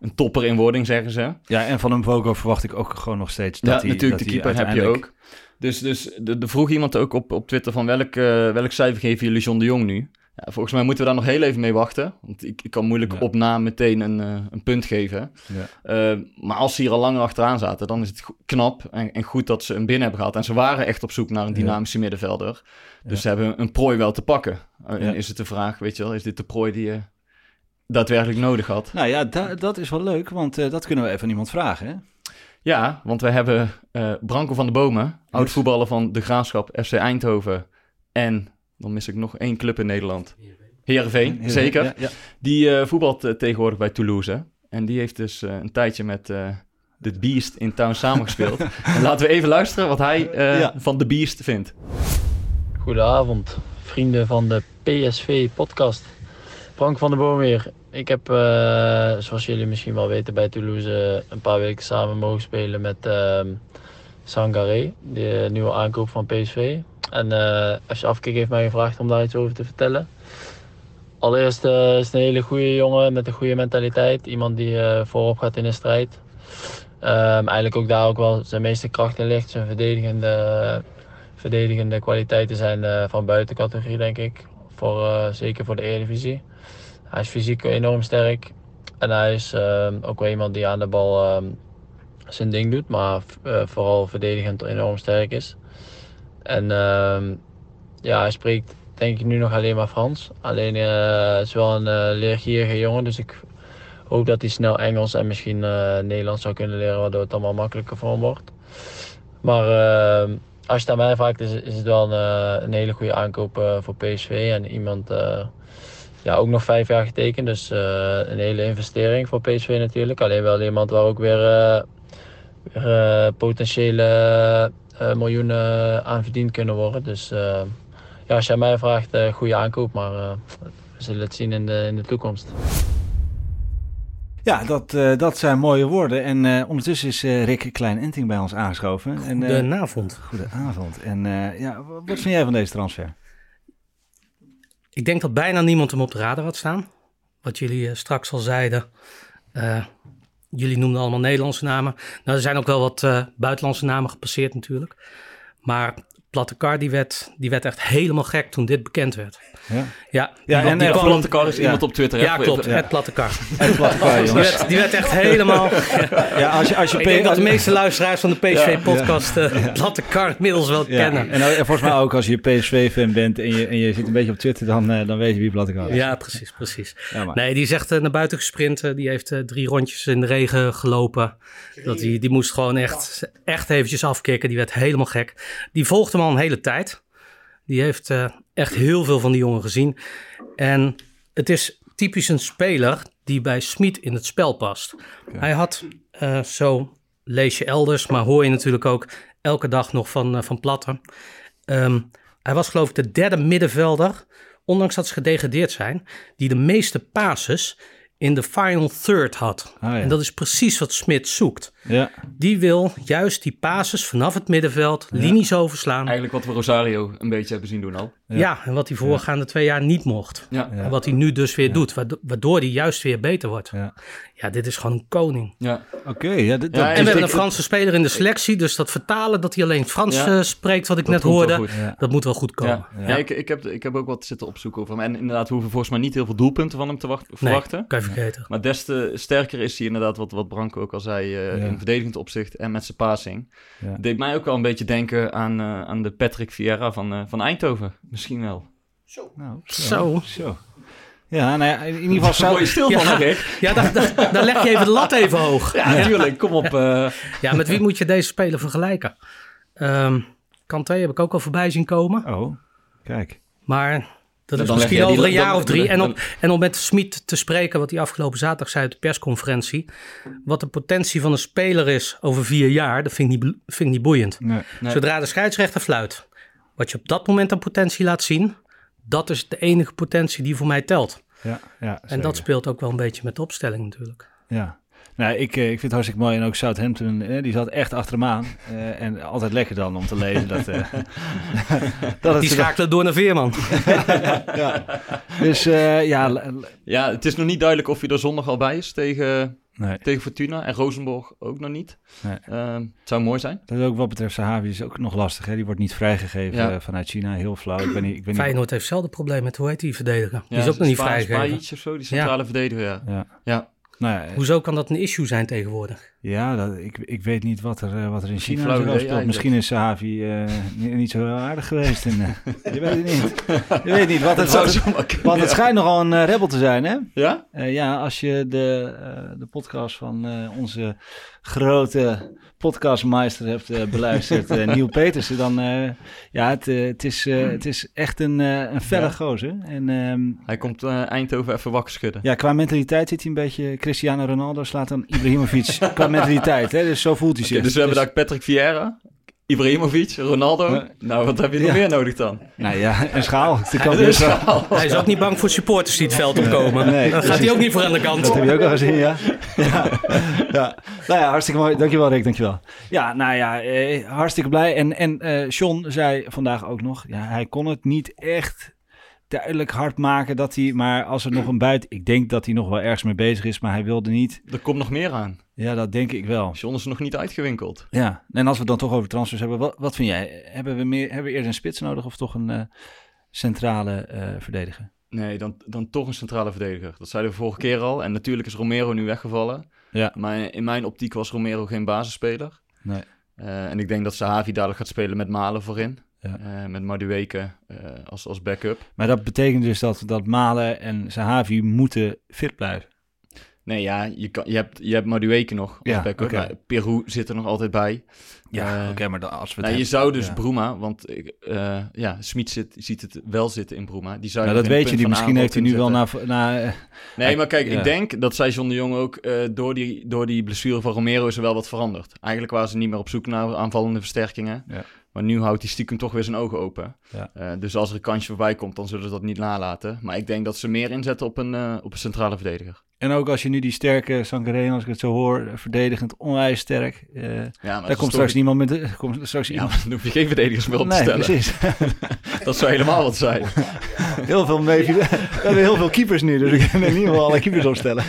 een topper in wording, zeggen ze. ja, en van hem Vogo verwacht ik ook gewoon nog steeds dat ja, hij natuurlijk, dat de keeper heb je ook. Dus, dus er vroeg iemand ook op, op Twitter van welk, eh, welk cijfer geven jullie John de Jong nu? Ja, volgens mij moeten we daar nog heel even mee wachten. Want ik, ik kan moeilijk Ja. op naam meteen een, eh, een punt geven. Ja. Eh, maar als ze hier al langer achteraan zaten, dan is het knap en, en goed dat ze hem binnen hebben gehad. En ze waren echt op zoek naar een dynamische middenvelder. Dus ze hebben een prooi wel te pakken. Uh, Ja. Is het de vraag, weet je wel, is dit de prooi die je daadwerkelijk nodig had? Nou ja, da- dat is wel leuk, want eh, dat kunnen we even aan iemand vragen. Hè? Ja, want we hebben eh, Branko van de Bomen, oud voetballer van de Graafschap, FC Eindhoven. En, dan mis ik nog één club in Nederland. Heerenveen, zeker. Ja, ja. Die eh, voetbalt tegenwoordig bij Toulouse. hè. En die heeft dus eh, een tijdje met eh de Beast in Town samengespeeld. en laten we even luisteren wat hij eh, Ja. van de Beast vindt. Goedenavond, vrienden van de PSV-podcast. Frank van der Boom weer. Ik heb, eh, zoals jullie misschien wel weten, bij Toulouse een paar weken samen mogen spelen met ehm Sangaré, de nieuwe aankoop van PSV. En eh als je afkeek heeft mij gevraagd om daar iets over te vertellen. Allereerst eh, is het een hele goede jongen met een goede mentaliteit. Iemand die eh, voorop gaat in de strijd. Ehm, eigenlijk ook daar ook wel zijn meeste kracht in ligt. Zijn verdedigende verdedigende kwaliteiten zijn eh, van buitencategorie, denk ik. Voor, eh, zeker voor de Eredivisie. Hij is fysiek enorm sterk. En hij is eh, ook wel iemand die aan de bal eh, zijn ding doet, maar vooral verdedigend enorm sterk is. En ehm, ja, hij spreekt denk ik nu nog alleen maar Frans. Alleen eh, het is wel een leergierige jongen, dus ik hoop dat hij snel Engels en misschien eh, Nederlands zou kunnen leren, waardoor het allemaal makkelijker voor hem wordt. Maar eh, als je het aan mij vraagt, is, het wel een, eh, een hele goede aankoop eh, voor PSV. En iemand, eh, ja, ook nog vijf jaar getekend. Dus een hele investering voor PSV natuurlijk. Alleen wel iemand waar ook weer, potentiële miljoenen aan verdiend kunnen worden. Dus ja, als je aan mij vraagt, goede aankoop. Maar we zullen het zien in de, in de toekomst. Ja, dat, eh, dat zijn mooie woorden. En eh, ondertussen is eh, Rick Klein-Enting bij ons aangeschoven. En, Goedenavond. Goedenavond. En ja, wat vind jij van deze transfer? Ik denk dat bijna niemand hem op de radar had staan. Wat jullie straks al zeiden. jullie noemden allemaal Nederlandse namen. Nou, er zijn ook wel wat buitenlandse namen gepasseerd natuurlijk. Maar Platte die werd, die werd echt helemaal gek toen dit bekend werd. Ja. Ja, en, die eh, Platte Kar is Ja. iemand op Twitter. ja, klopt. Het Platte Kar. En platte kar, Die jongens. werd, die werd echt helemaal... Ja, als je, als je Ik denk P- dat de meeste luisteraars van de PSV-podcast eh Platte Kar inmiddels wel Ja, kennen. en, en volgens mij ook als je PSV-fan bent en je, en je zit een beetje op Twitter, dan, eh, dan weet je wie platte kar is. Ja, precies, precies. Nee, die is echt eh, naar buiten gesprint. eh, die heeft eh, drie rondjes in de regen gelopen. Dat die, die moest gewoon echt, echt eventjes afkicken. Die werd helemaal gek. Die volgde hem al een hele tijd. Die heeft eh, echt heel veel van die jongen gezien. En het is typisch een speler die bij Smit in het spel past. Hij had, eh, zo lees je elders, maar hoor je natuurlijk ook elke dag nog van, eh, van Platten. Ehm, hij was geloof ik de derde middenvelder, ondanks dat ze gedegradeerd zijn, die de meeste passes in de final third had. Ah, ja. En dat is precies wat Smit zoekt. Ja, Die wil juist die passes vanaf het middenveld, linies overslaan. Eigenlijk wat we Rosario een beetje hebben zien doen al. Ja. en wat hij voorgaande twee jaar niet mocht. Ja. En wat hij nu dus weer doet, waardo- waardoor hij juist weer beter wordt. Ja. Ja, dit is gewoon een koning. Ja. oké. ja, dit- Ja, dat- En Dus we hebben ik- een Franse speler in de selectie, dus dat vertalen dat hij alleen Frans Ja. eh, spreekt, wat ik Dat net hoorde, dat moet wel goed komen. Ja, ja. ik, ik, heb, ik heb ook wat zitten opzoeken over hem. En inderdaad, we hoeven volgens mij niet heel veel doelpunten van hem te wacht- Nee, verwachten. kan je vergeten. Maar des te sterker is hij inderdaad, wat, wat Branko ook al zei, eh, Ja. In verdedigend opzicht en met zijn passing. Ja. Deed mij ook wel een beetje denken aan, eh, aan de Patrick Vieira van, eh, van Eindhoven. Misschien wel. nou, Zo. zo. Ja, nou ja, in ieder geval zou... Je stil Ja. van, Rick? Ja, dan, dan, dan leg je even de lat even hoog. Ja, natuurlijk. Kom op. eh. Ja, met wie moet je deze speler vergelijken? Ehm Kanté heb ik ook al voorbij zien komen. Oh, kijk. Maar dat is misschien over een jaar of drie. En om, en om met Smit te spreken, wat hij afgelopen zaterdag zei op de persconferentie. Wat de potentie van een speler is over vier jaar, dat vind ik niet, vind ik niet boeiend. Nee. Nee. Zodra de scheidsrechter fluit, wat je op dat moment aan potentie laat zien, dat is de enige potentie die voor mij telt. Ja, ja, En dat speelt ook wel een beetje met de opstelling natuurlijk. Ja. Nou, ik, eh, ik vind het hartstikke mooi. En ook Southampton, eh, die zat echt achter hem aan. Eh, en altijd lekker dan om te lezen. Dat, eh, dat het Die schakelen door naar Veerman. ja. Dus eh, ja, Ja, het is nog niet duidelijk of hij er zondag al bij is tegen, nee. tegen Fortuna. En Rosenborg ook nog niet. Nee. Ehm, het zou mooi zijn. Dat is ook wat betreft Sahavi is ook nog lastig. Hè? Die wordt niet vrijgegeven Ja. vanuit China. Heel flauw. Ik ben niet, ik ben niet... Feyenoord heeft hetzelfde probleem met, hoe heet die verdediger? Die is ook nog niet vrijgegeven. Of zo, die centrale verdediger, ja. Ja. Ja, Nou ja, Hoezo kan dat een issue zijn tegenwoordig? ja dat, ik, ik weet niet wat er, eh, wat er in China flauw afspeelt. eigenlijk. Misschien is Sahavi eh, niet, niet zo heel aardig geweest. En, eh, je weet het niet. Je weet niet. Wat het, zou wat het, zomaar kunnen, want het ja. schijnt nogal een eh, rebel te zijn, hè? Ja? Eh, ja, als je de, eh, de podcast van eh, onze grote podcastmeister hebt eh, beluisterd, eh Neil Petersen, dan eh, ja, het, het, is, het is echt een, een felle Ja. gozer. En ehm, Hij komt Eindhoven even wakker schudden. ja, qua mentaliteit zit hij een beetje Cristiano Ronaldo slaat dan Ibrahimovic qua mentaliteit, hè? Dus zo voelt hij zich. dus we hebben daar Patrick Vieira, Ibrahimovic, Ronaldo. Ja. Nou, wat heb je nog Ja. meer nodig dan? Nou ja, een schaal. Hij is ook niet bang voor supporters die het veld opkomen. Nee, Dan gaat hij ook niet voor aan de kant. Dat heb je ook al gezien, ja. ja. ja. Nou ja, hartstikke mooi. Dankjewel, Rick. Dankjewel. Ja, nou ja, eh, hartstikke blij. En, en eh John zei vandaag ook nog, ja, hij kon het niet echt duidelijk hard maken dat hij, maar als er nog een buiten, ik denk dat hij nog wel ergens mee bezig is, maar hij wilde niet. Er komt nog meer aan. Ja, dat denk ik wel. John is nog niet uitgewinkeld. Ja, en als we het dan toch over transfers hebben, wat, wat vind jij? Hebben we, meer, hebben we eerder een spits nodig of toch een eh, centrale eh, verdediger? Nee, dan, dan toch een centrale verdediger. Dat zeiden we vorige keer al. En natuurlijk is Romero nu weggevallen. Ja. Maar in mijn optiek was Romero geen basisspeler. Nee. Eh, en ik denk dat Sahavi dadelijk gaat spelen met Malen voorin. Ja. Eh, met Madueke eh, als, als backup. Maar dat betekent dus dat, dat Malen en Sahavi moeten fit blijven. Nee, ja, je, kan, je, hebt, je hebt Madueke nog Ja, backup. Peru zit er nog altijd bij. Ja, Eh, oké, maar dan, als we Nou, je zou dus ja. Bruma, want eh, ja, Smit zit, ziet het wel zitten in Bruma. Die zou Nou, dat weet je punt Misschien heeft hij nu wel naar... zetten. Nee, maar kijk, ja. ik denk, dat zei John de Jong ook, eh, door, die, door die blessure van Romero is er wel wat veranderd. Eigenlijk waren ze niet meer op zoek naar aanvallende versterkingen. Ja. Maar nu houdt hij stiekem toch weer zijn ogen open. Ja. Eh, dus als er een kansje voorbij komt, dan zullen ze dat niet nalaten. Maar ik denk dat ze meer inzetten op een, eh, op een centrale verdediger. En ook als je nu die sterke Sangaré, als ik het zo hoor, verdedigend onwijs sterk. eh, Ja, daar komt straks niemand met de, komt straks Ja, iemand. dan hoef je geen verdedigers meer op te nee, stellen. precies. Dat zou helemaal wat zijn. Heel veel mee. We hebben heel veel keepers nu, dus ik kan in ieder geval alle keepers opstellen.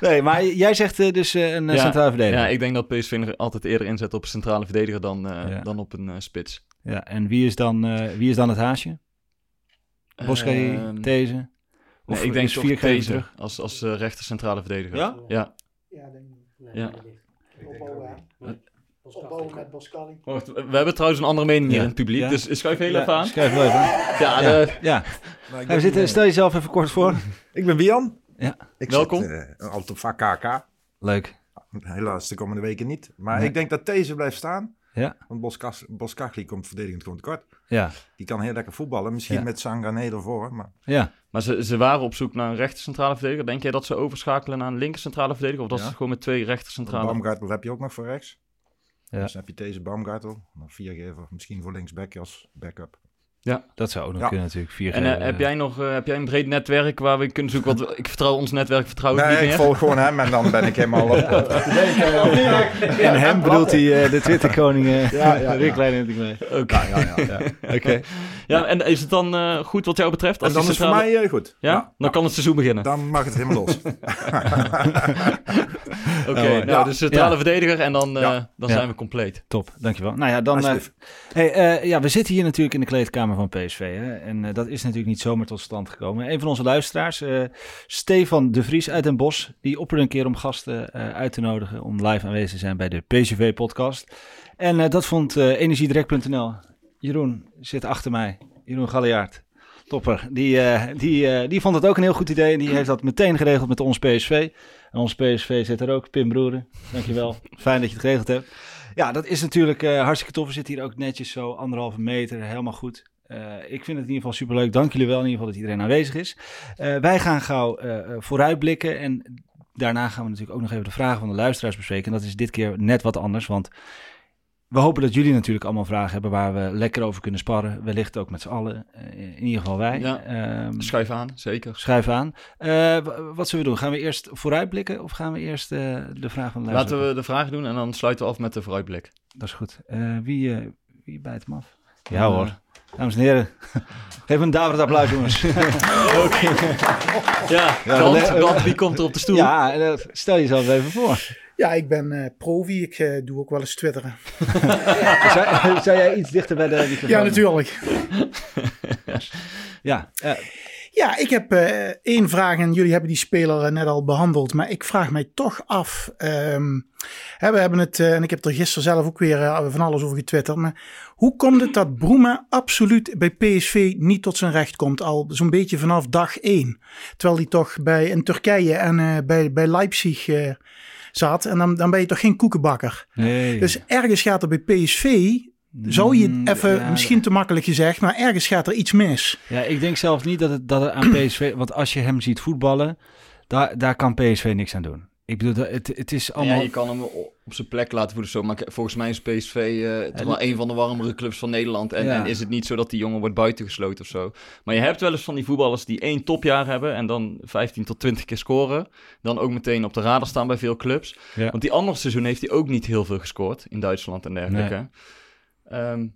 nee, maar jij zegt eh, dus eh, een Ja, centrale verdediger. Ja, ik denk dat PSV altijd eerder inzet op een centrale verdediger dan, dan op een spits. Ja, en wie is dan, wie is dan het haasje? Bosca, Ehm, These? Nee, ik denk is toch Viergever deze terug? als, als eh, rechter centrale verdediger. Ja? Ja. Ja, denk ik. Ja. Opbouwen, hè. Opbouwen met Boscali. We hebben trouwens een andere mening hier Ja. in het publiek, Ja. dus schuif heel Ja, even aan. Schrijf wel even. Ja, Ja, de- ja. Ja, we zitten, stel jezelf even kort voor. Ik ben Bian. Ja. Ik Welkom. Zit, eh, op vak KK. Leuk. Helaas de komende weken niet. Maar Nee. ik denk dat deze blijft staan. Ja. Want Boskas- Boskagli komt verdedigend gewoon tekort. Ja, Die kan heel lekker voetballen. Misschien Ja. met Sangané ervoor. Maar ja. Maar ze, ze waren op zoek naar een rechter centrale verdediger. Denk jij dat ze overschakelen naar een linker centrale verdediger? Of dat Ja. ze gewoon met twee rechter centrale... Baumgartel heb je ook nog voor rechts. Ja. Dus dan heb je deze Baumgartel. Dan viergever. Misschien voor linksback als backup. Dat zou ook nog Ja. kunnen natuurlijk. Vier En eh, heb jij nog eh, heb jij een breed netwerk waar we kunnen zoeken? Want we- ik vertrouw ons netwerk, vertrouw ik Nee, niet ik meer. volg gewoon hem en dan ben ik helemaal op. En hem bedoelt hij eh, de Twitterkoning uh, Ja, ja, Rick ja. Klein natuurlijk mee. Oké. Ja, ja, ja. Ja, en is het dan eh, goed wat jou betreft? En dan is het voor mij eh, goed. Ja? Dan kan het seizoen beginnen. Dan mag het helemaal los. Oké, nou, ja. de centrale Ja. verdediger en dan, eh, Ja. dan Ja. zijn we compleet. Top, dankjewel. Nou ja, dan... eh, hey, eh, ja, we zitten hier natuurlijk in de kleedkamer van PSV. Hè? En dat is natuurlijk niet zomaar tot stand gekomen. Een van onze luisteraars, eh, Stefan de Vries uit Den Bosch... die opperde een keer om gasten eh, uit te nodigen... om live aanwezig te zijn bij de PSV-podcast. En eh, dat vond eh energiedirect.nl. Jeroen zit achter mij. Jeroen Galliaard. Topper. Die, eh, die, eh, die vond het ook een heel goed idee. En die heeft dat meteen geregeld met ons PSV. En ons PSV zit er ook. Pim Broeren, dankjewel. Fijn dat je het geregeld hebt. Ja, dat is natuurlijk eh, hartstikke tof. We zitten hier ook netjes zo anderhalve meter. Helemaal goed. Ik vind het in ieder geval superleuk. Dank jullie wel in ieder geval dat iedereen aanwezig is. Wij gaan gauw vooruitblikken. En daarna gaan we natuurlijk ook nog even de vragen van de luisteraars bespreken. En dat is dit keer net wat anders. Want we hopen dat jullie natuurlijk allemaal vragen hebben waar we lekker over kunnen sparren. Wellicht ook met z'n allen. Eh, in ieder geval wij. Ja. Ehm, Schuif aan, zeker. Schuif aan. Eh, wat zullen we doen? Gaan we eerst vooruitblikken of gaan we eerst eh, de vraag van de? Laten we de vragen doen en dan sluiten we af met de vooruitblik. Dat is goed. Eh, wie, eh, wie bijt hem af? Ja hoor. Dames en heren, geef een daverend applaus jongens. Ja, Ja, want wie komt er op de stoel? ja, stel jezelf even voor. Ja, ik ben eh, profi. Ik eh, doe ook wel eens twitteren. zou, zou jij iets dichter bij de microfoon? Ja, natuurlijk. Ja, eh, Ja, ik heb één vraag en jullie hebben die speler net al behandeld. Maar ik vraag mij toch af. ehm, hè, we hebben het, en ik heb er gisteren zelf ook weer van alles over getwitterd. Maar hoe komt het dat Broema absoluut bij PSV niet tot zijn recht komt? Al zo'n beetje vanaf dag één. Terwijl hij toch bij, in Turkije en bij, bij Leipzig zat. En dan, dan ben je toch geen koekenbakker. nee. Dus ergens gaat er bij PSV. Zou je Mm, even, ja, misschien te makkelijk gezegd, maar ergens gaat er iets mis. Ja, ik denk zelf niet dat het, dat het aan PSV... Want als je hem ziet voetballen, daar, daar kan PSV niks aan doen. Ik bedoel, het, het is allemaal... Ja, je kan hem op zijn plek laten voelen. Zo. Maar volgens mij is PSV eh, toch wel een van de warmere clubs van Nederland. En, Ja. en is het niet zo dat die jongen wordt buitengesloten of zo. Maar je hebt wel eens van die voetballers die één topjaar hebben... en dan 15 tot 20 keer scoren. Dan ook meteen op de radar staan bij veel clubs. Ja. Want die andere seizoen heeft hij ook niet heel veel gescoord... in Duitsland en dergelijke. Ehm,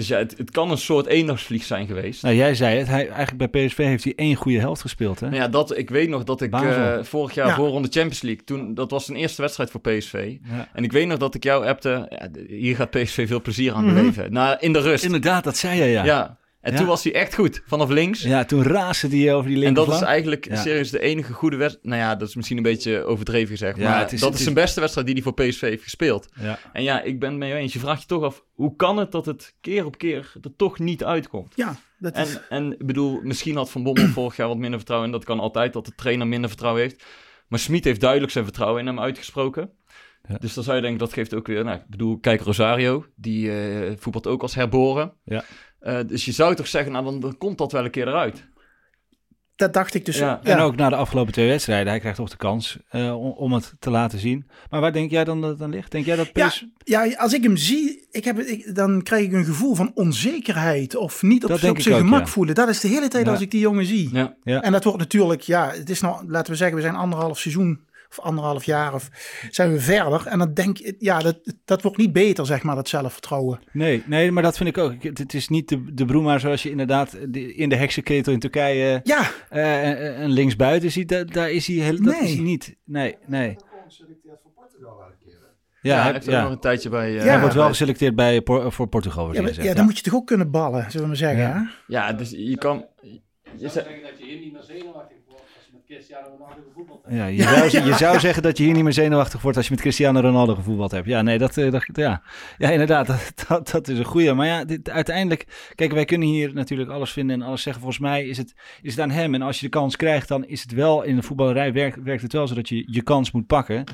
dus ja, het, het kan een soort eendagsvlieg zijn geweest. Nou, jij zei het. Hij, eigenlijk bij PSV heeft hij één goede helft gespeeld, hè? Nou ja, dat, ik weet nog dat ik eh, vorig jaar Ja. voorronde Champions League... Toen, dat was zijn eerste wedstrijd voor PSV... Ja. En ik weet nog dat ik jou appte, ja, hier gaat PSV veel plezier aan Mhm. beleven. Nou, in de rust. Inderdaad, dat zei jij, ja. ja. En Ja. toen was hij echt goed, vanaf links. Ja, toen raasde hij over die en linkerflank. dat is eigenlijk Ja. serieus de enige goede wedstrijd. Nou ja, dat is misschien een beetje overdreven gezegd. Ja, maar het is- dat het is zijn beste wedstrijd die hij voor PSV heeft gespeeld. Ja. En ja, ik ben het mee eens. Je vraagt je toch af, hoe kan het dat het keer op keer er toch niet uitkomt? Ja, dat is. En, en ik bedoel, misschien had Van Bommel vorig jaar wat minder vertrouwen. En dat kan altijd, dat de trainer minder vertrouwen heeft. Maar Smit heeft duidelijk zijn vertrouwen in hem uitgesproken. Ja. Dus dan zou je denken, dat geeft ook weer... Nou, ik bedoel, kijk Rosario, die eh, voetbalt ook als herboren. Ja. Eh, dus je zou toch zeggen, nou dan, dan komt dat wel een keer eruit. dat dacht ik dus. Ja. En ook na de afgelopen twee wedstrijden, hij krijgt toch de kans eh, om, om het te laten zien. Maar waar denk jij dan dat het aan ligt? Denk jij dat Ja, als ik hem zie, ik heb, ik, dan krijg ik een gevoel van onzekerheid. Of niet op, op zijn ook, gemak ja. voelen. Dat is de hele tijd Ja. als ik die jongen zie. Ja. Ja. En dat wordt natuurlijk, ja, het is nou, laten we zeggen, we zijn anderhalf seizoen of anderhalf jaar of zijn we verder. En dan denk ik, ja, dat, dat wordt niet beter, zeg maar, dat zelfvertrouwen. Nee, nee, maar dat vind ik ook. Ik- Het, het is niet de, de Broema zoals je inderdaad de- in de heksenketel in Turkije Ja, eh, een linksbuiten ziet. Daar, daar is hij heel, dat Nee. is hij niet. Nee, nee. Ja, Ja, hij hij, heeft ja. nog een tijdje bij... eh, Ja. hij wordt wel geselecteerd bij, Por- voor Portugal. ja, maar- ja, dan moet je toch ook kunnen ballen, zullen we maar zeggen. Ja. Hè? Ja, dus je kan... Je zegt- dat je hier niet meer zenuwachtig wordt als je met Cristiano Ronaldo gevoetbald Ja, je, zou, je zou zeggen dat je hier niet meer zenuwachtig wordt als je met Cristiano Ronaldo gevoetbald hebt. Ja, nee, dat, eh, dat ja. ja, inderdaad, dat, dat, dat is een goeie. Maar ja, dit, uiteindelijk, kijk, wij kunnen hier natuurlijk alles vinden en alles zeggen. Volgens mij is het, is het aan hem. En als je de kans krijgt, dan is het wel, in de voetballerij werkt, werkt het wel zodat je je kans moet pakken.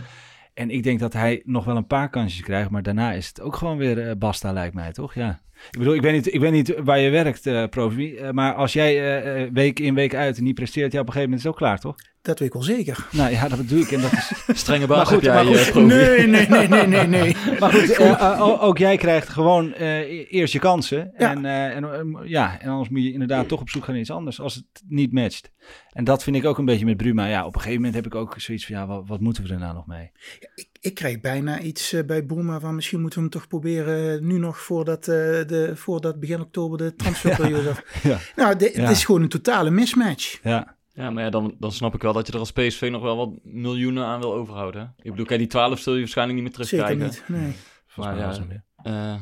En ik denk dat hij nog wel een paar kansjes krijgt, maar daarna is het ook gewoon weer eh, basta, lijkt mij, toch? Ja. Ik bedoel, ik weet niet, ik weet niet waar je werkt, eh profi, eh, maar als jij eh, week in, week uit niet presteert, ja, op een gegeven moment is het ook klaar, toch? Dat weet ik wel zeker. Nou ja, dat bedoel ik. En dat is... Strenge baas heb jij, maar goed. eh, profi. Nee, nee, nee, nee, nee, nee. Maar goed, ook jij krijgt gewoon eh, eerst je kansen. Ja. En, eh, en, ja, en anders moet je inderdaad toch op zoek gaan naar iets anders als het niet matcht. En dat vind ik ook een beetje met Bruma. Ja, op een gegeven moment heb ik ook zoiets van, ja, wat, wat moeten we er nou nog mee? Ik, ik krijg bijna iets eh, bij Boema van misschien moeten we hem toch proberen nu nog voordat, eh, de, voordat begin oktober de transferperiode. af- Ja. Nou, Ja. het is gewoon een totale mismatch. Ja, Ja, maar ja, dan, dan snap ik wel dat je er als PSV nog wel wat miljoenen aan wil overhouden. hè. Ik bedoel, kijk, die 12 zul je waarschijnlijk niet meer Zeker terugkrijgen. niet. Nee. volgens Maar mij ja, was het meer. Eh,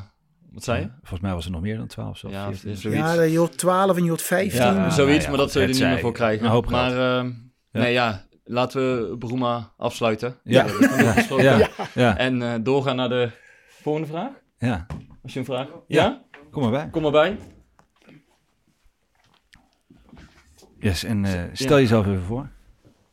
wat zei je? Volgens mij was het nog meer dan 12. Of Ja, 14. zoiets. Ja, je hoort 12 en je hoort 15. Ja, Zoiets, ja, maar dat zul je er niet meer voor krijgen. een hoop maar eh, Ja. nee, ja, laten we Bruma afsluiten. Ja. Ja. besproken. Ja. Ja. En eh, doorgaan naar de volgende vraag. ja, Als je een vraag... Ja. Ja? kom maar bij. Kom maar bij. Yes, en eh, stel jezelf even voor.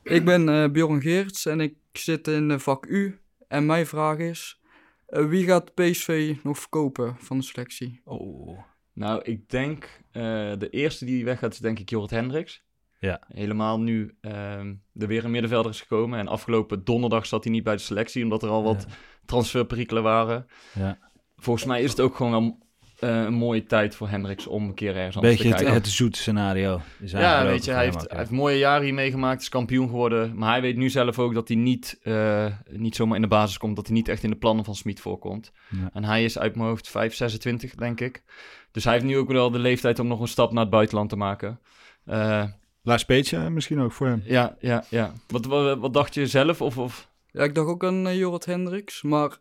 Ik ben eh Bjorn Geerts en ik zit in vak U. En mijn vraag is, wie gaat PSV nog verkopen van de selectie? Oh. Nou, ik denk, eh, de eerste die weggaat is denk ik Jorrit Hendricks. Ja. Helemaal nu ehm, er weer een middenvelder is gekomen. En afgelopen donderdag zat hij niet bij de selectie, omdat er al wat transferperikelen waren. Ja. Volgens mij is het ook gewoon wel eh, een mooie tijd voor Hendricks om een keer ergens anders Beetje te kijken. het zoete scenario. Is ja, weet je, hij heeft, hij ja. heeft mooie jaren hier meegemaakt, is kampioen geworden. Maar hij weet nu zelf ook dat hij niet, eh, niet zomaar in de basis komt, dat hij niet echt in de plannen van Smit voorkomt. Ja. En hij is uit mijn hoofd 5, 26, denk ik. Dus hij heeft nu ook wel de leeftijd om nog een stap naar het buitenland te maken. Eh, Lars Peetje misschien ook voor hem. ja, ja, ja. Wat, wat, wat dacht je zelf? Of, of... Ja, ik dacht ook aan uh, Jorrit Hendricks, maar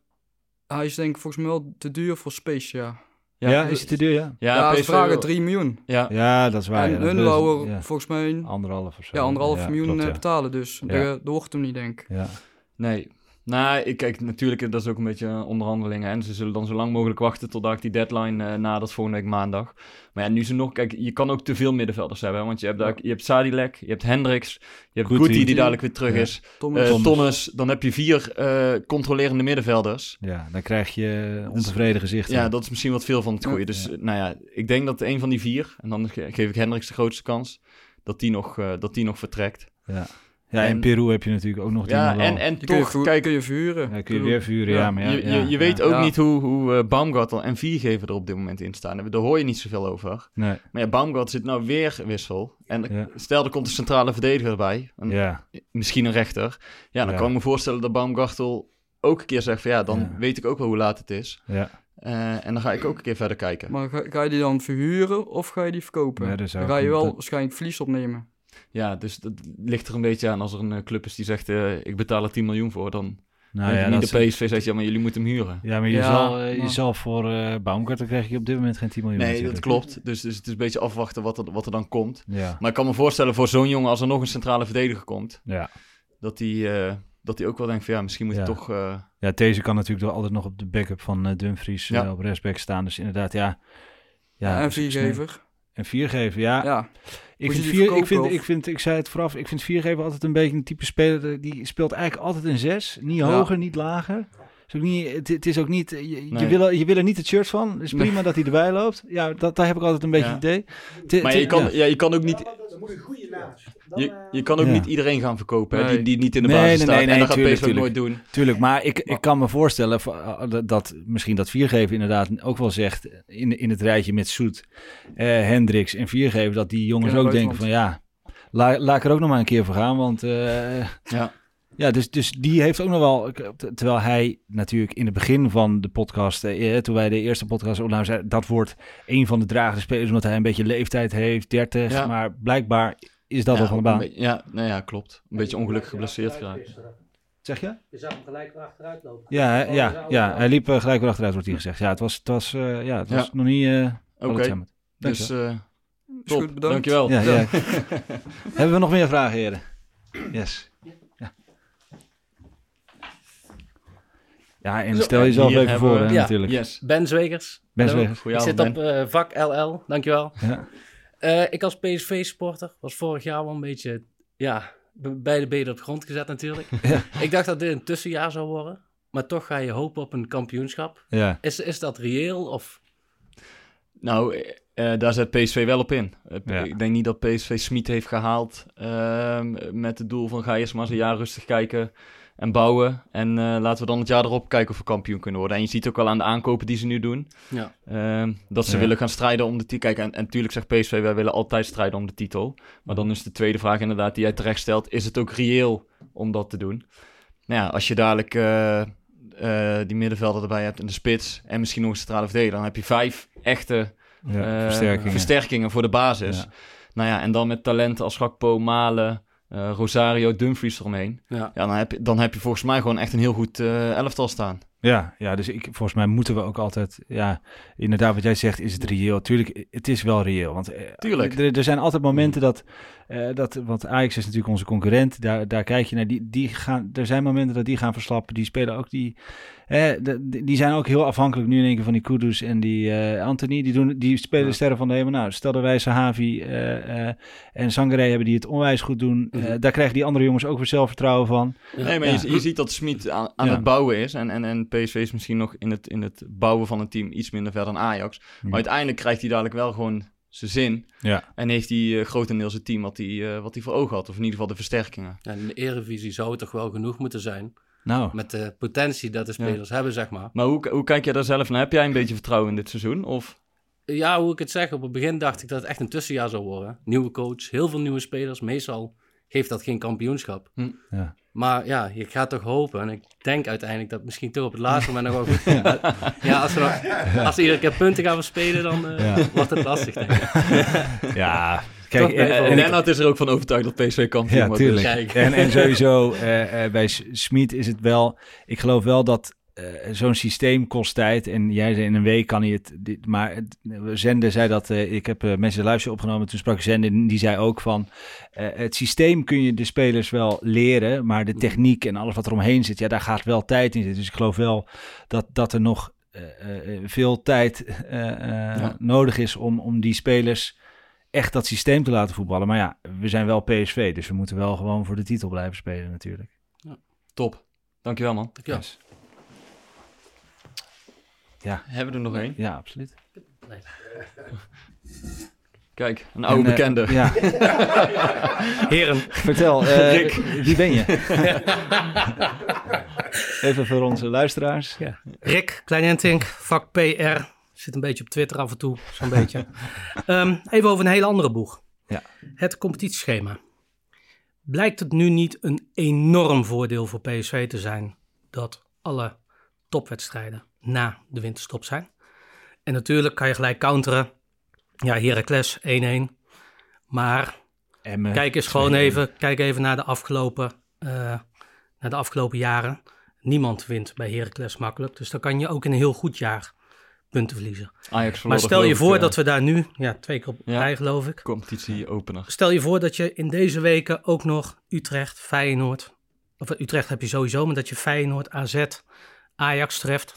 hij is denk ik volgens mij wel te duur voor Spezia. Ja, is het te duur, ja? Ja, Ja, ze PSV vragen wil- 3 miljoen. Ja, Ja, dat is waar. en ja, hun ja. volgens mij Anderhalf of zo. ja, anderhalf Ja, miljoen klopt, eh, ja. betalen, dus Ja. dat, dat hoort hem niet, denk ik. Ja. nee. Nou, ik kijk, natuurlijk, dat is ook een beetje onderhandelingen. En ze zullen dan zo lang mogelijk wachten totdat die deadline eh nadert volgende week maandag. Maar ja, nu ze nog, kijk, je kan ook te veel middenvelders hebben. Want je hebt, daar, je hebt Sadilek, je hebt Hendricks, je hebt Guti. Die dadelijk weer terug Ja. is. Thomas. Eh, Thomas, dan heb je vier eh, controlerende middenvelders. ja, dan krijg je ontevreden gezichten. Ja, dat is misschien wat veel van het goede. Ja. Dus nou ja, ik denk dat een van die vier, en dan ge- geef ik Hendricks de grootste kans, dat die nog, eh, dat die nog vertrekt. ja. Ja, in Peru heb je natuurlijk ook nog die Ja, en, en kun je, toch, vu- kijk, kun je vuren. Ja, kun je weer vuren, ja, maar ja. je, ja, je, je ja. weet ook Ja. niet hoe, hoe eh, Baumgartel en Viergever er op dit moment in staan. Daar hoor je niet zoveel over. Nee, Maar ja, Baumgartel zit nou weer wissel. En Ja. stel, er komt een centrale verdediger bij. Een, ja. Misschien een rechter. Ja, dan Ja. kan ik me voorstellen dat Baumgartel ook een keer zegt van ja, dan Ja. weet ik ook wel hoe laat het is. Ja. Eh, en dan ga ik ook een keer verder kijken. Maar ga, ga je die dan verhuren of ga je die verkopen? Ja, dan ga je wel dat- waarschijnlijk verlies opnemen. Ja, dus dat ligt er een beetje aan. Als er een eh, club is die zegt, eh, ik betaal er 10 miljoen voor, dan Nou ja, niet de PSV zegt, ja, maar jullie moeten hem huren. Ja, maar je, Ja, zal, eh, je zal voor eh Baumgartel krijg je op dit moment geen 10 miljoen. Nee, dat klopt. Dus, dus het is een beetje afwachten wat er, wat er dan komt. Ja, Maar ik kan me voorstellen voor zo'n jongen, als er nog een centrale verdediger komt, ja. dat hij eh, dat hij ook wel denkt van ja, misschien moet Ja. toch... eh, ja, deze kan natuurlijk wel altijd nog op de backup van Dumfries op rechtsback staan. Dus inderdaad, ja. ja en dus viergever. En viergever, ja. Ja. Ik vind, vier, ik, vind, ik, vind, ik zei het vooraf, ik vind viergever altijd een beetje een type speler. Die speelt eigenlijk altijd een zes. Niet Ja. hoger, niet lager. Is ook niet, het, het is ook niet, je, je, wil, er- je wil er niet het shirt van. Het is Nee. prima dat hij erbij loopt. Ja, dat, daar heb ik altijd een beetje Ja. het idee. Maar je kan, ja. ja. je kan ook niet... Dat moet een goede Je, je kan ook Ja. niet iedereen gaan verkopen hè, die, die niet in de Nee, basis nee, staat. nee, nee, en dat gaat tuurlijk, PSV nooit doen. Tuurlijk, maar ik, ik kan me voorstellen uh, dat misschien dat Viergever inderdaad ook wel zegt in, in het rijtje met Soet, eh Hendricks en Viergever, dat die jongens ook denken van ja, la, laat ik er ook nog maar een keer voor gaan, want eh, Ja. ja, dus, dus die heeft ook nog wel, terwijl hij natuurlijk in het begin van de podcast, eh, toen wij de eerste podcast opnamen, zei dat wordt een van de dragende spelers, omdat hij een beetje leeftijd heeft, 30, Ja. maar blijkbaar is dat ja, wel van de baan. beetje- ja, nou ja, klopt. Een beetje ongelukkig geblesseerd geraakt. Zeg je? Je zag hem gelijk weer achteruit lopen. Ja, Oh, ja, ja, hij liep eh, gelijk weer achteruit, wordt hier gezegd. Ja, het was, het was, eh, ja, het was Ja. nog niet... eh Oké, dus eh top. goed, bedankt. Dankjewel. Ja, ja. Hebben we nog meer vragen, heren? Yes. Ja, ja en stel jezelf even voor, we- hè, Ja. natuurlijk. Yes. Ben Zwegers. Ben. Zwegers. Ik zit op eh, vak LL, dankjewel. Ja. Eh, ik als PSV-supporter was vorig jaar wel een beetje, ja, be- beide benen op de grond gezet natuurlijk. Ja. Ik dacht dat dit een tussenjaar zou worden, maar toch ga je hopen op een kampioenschap. Ja. Is, is dat reëel of... Nou, eh, daar zet PSV wel op in. Ja. Ik denk niet dat PSV Smit heeft gehaald ehm, met het doel van ga eerst maar eens een jaar rustig kijken en bouwen. En eh, laten we dan het jaar erop kijken of we kampioen kunnen worden. En je ziet ook al aan de aankopen die ze nu doen, Ja. ehm, dat ze Ja. willen gaan strijden om de titel. Kijk, en, en natuurlijk zegt PSV, wij willen altijd strijden om de titel. Maar dan is de tweede vraag inderdaad die jij terecht stelt, is het ook reëel om dat te doen? Nou ja, als je dadelijk eh, eh, die middenvelder erbij hebt in de spits en misschien nog een centrale verdediger, dan heb je vijf echte Ja, eh, versterkingen. versterkingen voor de basis. Ja. Nou ja, en dan met talenten als Gakpo, Malen, eh, Rosario, Dumfries eromheen. Ja. Ja, dan heb, je, dan heb je volgens mij gewoon echt een heel goed eh, elftal staan. Ja, ja, dus ik, volgens mij moeten we ook altijd, ja, inderdaad wat jij zegt, is het reëel. Tuurlijk, het is wel reëel. Want Tuurlijk. Er, er zijn altijd momenten dat, eh, dat, want Ajax is natuurlijk onze concurrent, daar, daar kijk je naar, die, die gaan, er zijn momenten dat die gaan verslappen, die spelen ook die, eh, de- die zijn ook heel afhankelijk nu in één keer van die Kudus en die eh, Anthony, die, doen, die spelen sterren van de hemel. Nou, stel dat wij Sahavi eh, eh, en Sangare hebben die het onwijs goed doen, eh, Mhm. daar krijgen die andere jongens ook weer zelfvertrouwen van. Nee, maar Ja. je, je ziet dat Smit aan, aan Ja. het bouwen is. En, en, en PSV is misschien nog in het, in het bouwen van het team iets minder ver dan Ajax. Maar Ja. uiteindelijk krijgt hij dadelijk wel gewoon zijn zin. Ja. En heeft hij eh, grotendeels het team wat hij, eh, wat hij voor ogen had. Of in ieder geval de versterkingen. En in de Eredivisie zou het toch wel genoeg moeten zijn, Nou, met de potentie dat de spelers hebben, zeg maar. Maar hoe, hoe kijk jij daar zelf naar? Heb jij een beetje vertrouwen in dit seizoen? Of... Ja, hoe ik het zeg, op het begin dacht ik dat het echt een tussenjaar zou worden. Nieuwe coach, heel veel nieuwe spelers. Meestal geeft dat geen kampioenschap. Hm. Ja. Maar ja, je gaat toch hopen. En ik denk uiteindelijk dat misschien toch op het laatste moment nog wel goed Ja, als we, nog- als we iedere keer punten gaan verspelen, dan eh, Ja. wordt het lastig, denk ik. ja, kijk, Toch en, even- en En ik- Lennart is er ook van overtuigd dat PSV kampioen Ja, wordt. tuurlijk. En, en sowieso eh, eh, bij Smit is het wel... Ik geloof wel dat eh, zo'n systeem kost tijd. En jij zei in een week kan hij het... Dit, maar Zende zei dat... eh, ik heb eh, mensen luisteren opgenomen. Toen sprak Zende en die zei ook van... eh, het systeem kun je de spelers wel leren. Maar de techniek en alles wat er omheen zit... Ja, daar gaat wel tijd in zitten. Dus ik geloof wel dat, dat er nog... eh, eh, veel tijd eh, eh, Ja. nodig is om, om die spelers echt dat systeem te laten voetballen. Maar ja, we zijn wel PSV, dus we moeten wel gewoon voor de titel blijven spelen natuurlijk. Top. Dankjewel man. Ja. Yes. Ja, Hebben we er nog één? ja, absoluut. Kijk, een oude En, eh, bekende. ja, Heren, vertel, eh, Rick. wie ben je? Even voor onze luisteraars. Ja. Rick Kleinentink, vak PR. Zit een beetje op Twitter af en toe, zo'n beetje. Ehm, even over een hele andere boeg. Ja. Het competitieschema. Blijkt het nu niet een enorm voordeel voor PSV te zijn dat alle topwedstrijden na de winterstop zijn? En natuurlijk kan je gelijk counteren. Ja, Heracles 1-1. Maar Kijk eens gewoon 2-1. even, kijk even naar de afgelopen, eh, naar de afgelopen jaren. Niemand wint bij Heracles makkelijk. Dus dan kan je ook in een heel goed jaar punten verliezen. Ajax Maar stel je voor ik, eh, dat we daar nu, ja, twee keer op Ja. rij geloof ik. Competitie opener. Stel je voor dat je in deze weken ook nog Utrecht, Feyenoord, of Utrecht heb je sowieso, maar dat je Feyenoord, AZ, Ajax treft.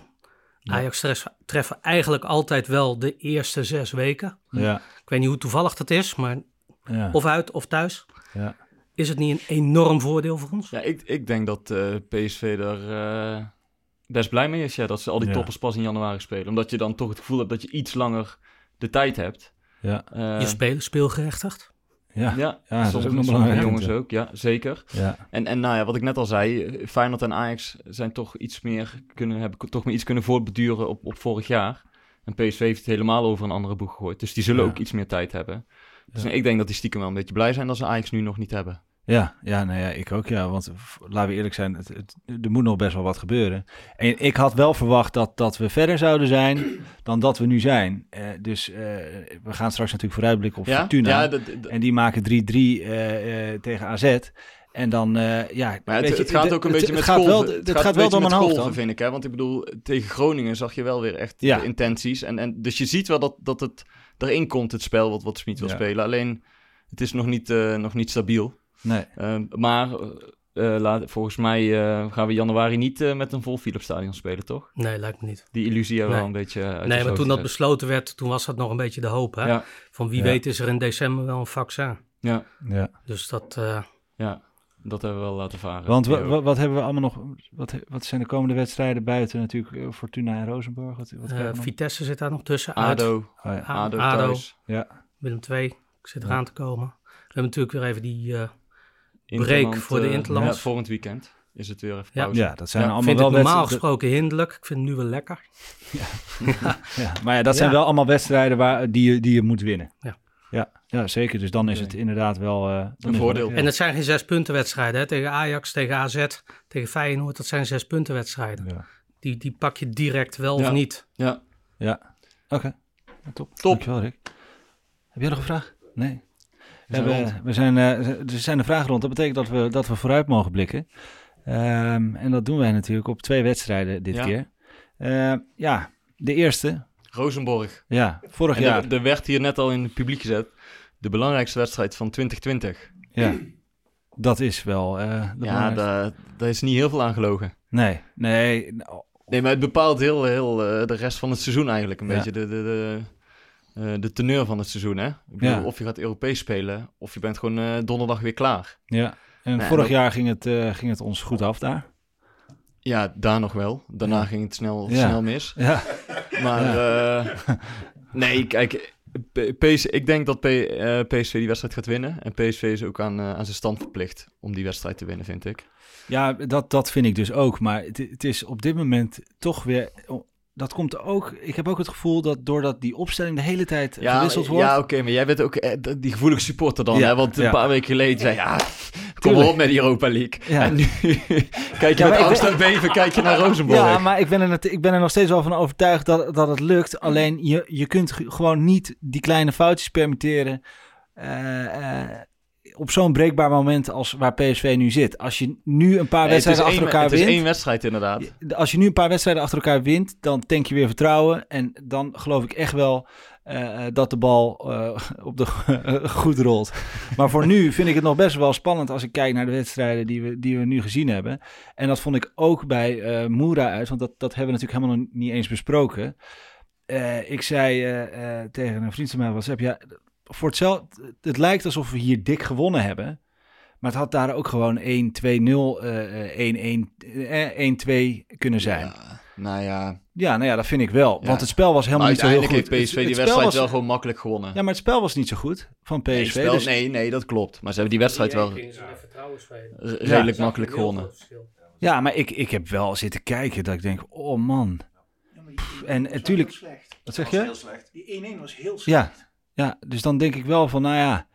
Ajax tref- treffen eigenlijk altijd wel de eerste zes weken. Ja, Ik weet niet hoe toevallig dat is, maar ja, of uit of thuis. ja. Is het niet een enorm voordeel voor ons? Ja, ik, ik denk dat eh, PSV er eh, best blij mee is. Ja, dat ze al die Ja. toppers pas in januari spelen. Omdat je dan toch het gevoel hebt dat je iets langer de tijd hebt. ja. Eh, je spelen speelgerechtigd. Ja, Ja, ja dat is ook nog jongens ook, ja, zeker. Ja. En, en nou ja, wat ik net al zei, Feyenoord en Ajax zijn toch iets meer kunnen, hebben toch meer iets kunnen voortbeduren op, op vorig jaar. En PSV heeft het helemaal over een andere boeg gegooid. Dus die zullen Ja. ook iets meer tijd hebben. Dus ik denk dat die stiekem wel een beetje blij zijn dat ze Ajax nu nog niet hebben. Ja, ja, nou ja, ik ook ja. Want laten we eerlijk zijn, het, het- er moet nog best wel wat gebeuren. En ik had wel verwacht dat, dat we verder zouden zijn dan dat we nu zijn. Eh, dus eh, we gaan straks natuurlijk vooruitblikken op Ja? Fortuna. Ja, dat- dat- En die maken 3-3 eh, tegen AZ. En dan, ja... Maar het, je, het gaat ook een het- beetje het met gaat golven. Wel, het het gaat, wel door mijn hoofd vind ik. Hè? Want ik bedoel, tegen Groningen zag je wel weer echt Ja. de intenties. En, en, dus je ziet wel dat, dat het erin komt, het spel wat, wat Smit wil Ja. spelen. Alleen, het is nog niet, nog niet stabiel. Nee. Ehm, maar eh, eh, laat, volgens mij eh, gaan we januari niet eh, met een vol Philips Stadion spelen, toch? Nee, lijkt me niet. Die illusie hebben we Nee. wel een beetje uit Nee, maar toen dat besloten werd, toen was dat nog een beetje de hoop. Hè? Ja. Van wie Ja. weet is er in december wel een vaccin. Ja. Ja. Dus dat... eh, Ja, dat hebben we wel laten varen. Want wat hebben we allemaal nog... Wat, wat zijn de komende wedstrijden buiten natuurlijk Fortuna en Rosenborg? Wat, eh? Vitesse zit daar nog tussen. uit. ADO. Oh ja. A- ADO thuis. Ja. Willem II zit Ja. eraan te komen. We hebben natuurlijk weer even die eh break voor de eh, Interlands. Ja, volgend weekend is het weer even Ja. pauze. Ja, dat zijn allemaal vind wel ik normaal wedstrijden- gesproken hinderlijk. Ik vind het nu wel lekker. Ja, maar ja, dat zijn Ja. wel allemaal wedstrijden waar, die, je, die je moet winnen. Ja. Ja, ja, zeker. Dus dan is het inderdaad wel... eh, het voordeel. En het zijn geen zes punten wedstrijden. Hè? Tegen Ajax, tegen AZ, tegen Feyenoord. Dat zijn zes punten wedstrijden. Ja. Die, die pak je direct wel Ja. of niet. Ja. Ja, oké. Ja, top. Top. Dankjewel, Rick. Heb jij nog een vraag? Nee. We, zijn hebben, we zijn, eh, er zijn de vragen rond. Dat betekent dat we, dat we vooruit mogen blikken. Ehm, en dat doen wij natuurlijk op twee wedstrijden dit Ja. keer. Eh, ja, de eerste. Rosenborg. Ja, vorig En jaar. Er, er werd hier net al in het publiek gezet. De belangrijkste wedstrijd van 2020. Ja, dat is wel... de Ja, daar, daar is niet heel veel aan gelogen. Nee, nee. nou, Nee, maar het bepaalt heel, heel eh, de rest van het seizoen eigenlijk. Een Ja. beetje de, de, de, eh, de teneur van het seizoen. Hè? Ik bedoel, Ja. Of je gaat Europees spelen, of je bent gewoon eh, donderdag weer klaar. Ja, en vorig jaar ging het, eh, ging het ons goed af daar. Ja, daar nog wel. Daarna Ja. ging het snel, Ja. snel mis. Ja. Maar nee, kijk, PS, ik denk dat P, PSV die wedstrijd gaat winnen. En PSV is ook aan, aan zijn stand verplicht om die wedstrijd te winnen, vind ik. Ja, dat, dat vind ik dus ook. Maar het, het is op dit moment toch weer... Dat komt ook... Ik heb ook het gevoel dat doordat die opstelling de hele tijd Ja, gewisseld wordt... ja oké, maar jij bent ook eh, die gevoelige supporter dan, Ja, hè? Want een paar weken geleden zei ja, kom Tuurlijk. maar op met die Europa League. Ja. En nu kijk je met angst en beven, kijk je naar Rosenborg. Ja, maar ik ben, er, ik ben er nog steeds wel van overtuigd dat, dat het lukt. Alleen je, je kunt gewoon niet die kleine foutjes permitteren. eh, eh, op zo'n breekbaar moment als waar PSV nu zit. Als je nu een paar wedstrijden achter één- elkaar Het is wint. één wedstrijd inderdaad. Als je nu een paar wedstrijden achter elkaar wint, dan tank je weer vertrouwen. En dan geloof ik echt wel eh, dat de bal eh, op de goed rolt. Maar voor nu vind ik het nog best wel spannend als ik kijk naar de wedstrijden die we, die we nu gezien hebben. En dat vond ik ook bij eh Moera uit, want dat, dat hebben we natuurlijk helemaal nog niet eens besproken. Eh, ik zei eh, eh, tegen een vriend van mij op WhatsApp, ja, voor hetzelfde, het lijkt alsof we hier dik gewonnen hebben. Maar het had daar ook gewoon 1-2-0, eh, 1-1, eh, 1-2 kunnen zijn. Ja, nou ja. Ja, nou ja, dat vind ik wel. Ja. Want het spel was helemaal niet zo heel goed. uiteindelijk heeft PSV Het- die wedstrijd was- wel gewoon makkelijk gewonnen. Ja, maar het spel was niet zo goed van PSV. Nee, het spel- dus- nee, nee, dat klopt. Maar ze hebben die wedstrijd wel Ja. redelijk makkelijk gewonnen. Ja, maar ik, ik heb wel zitten kijken dat ik denk, oh man. En natuurlijk... Wat zeg je? Die 1-1 was heel slecht. Ja, ja, dus dan denk ik wel van, nou ja,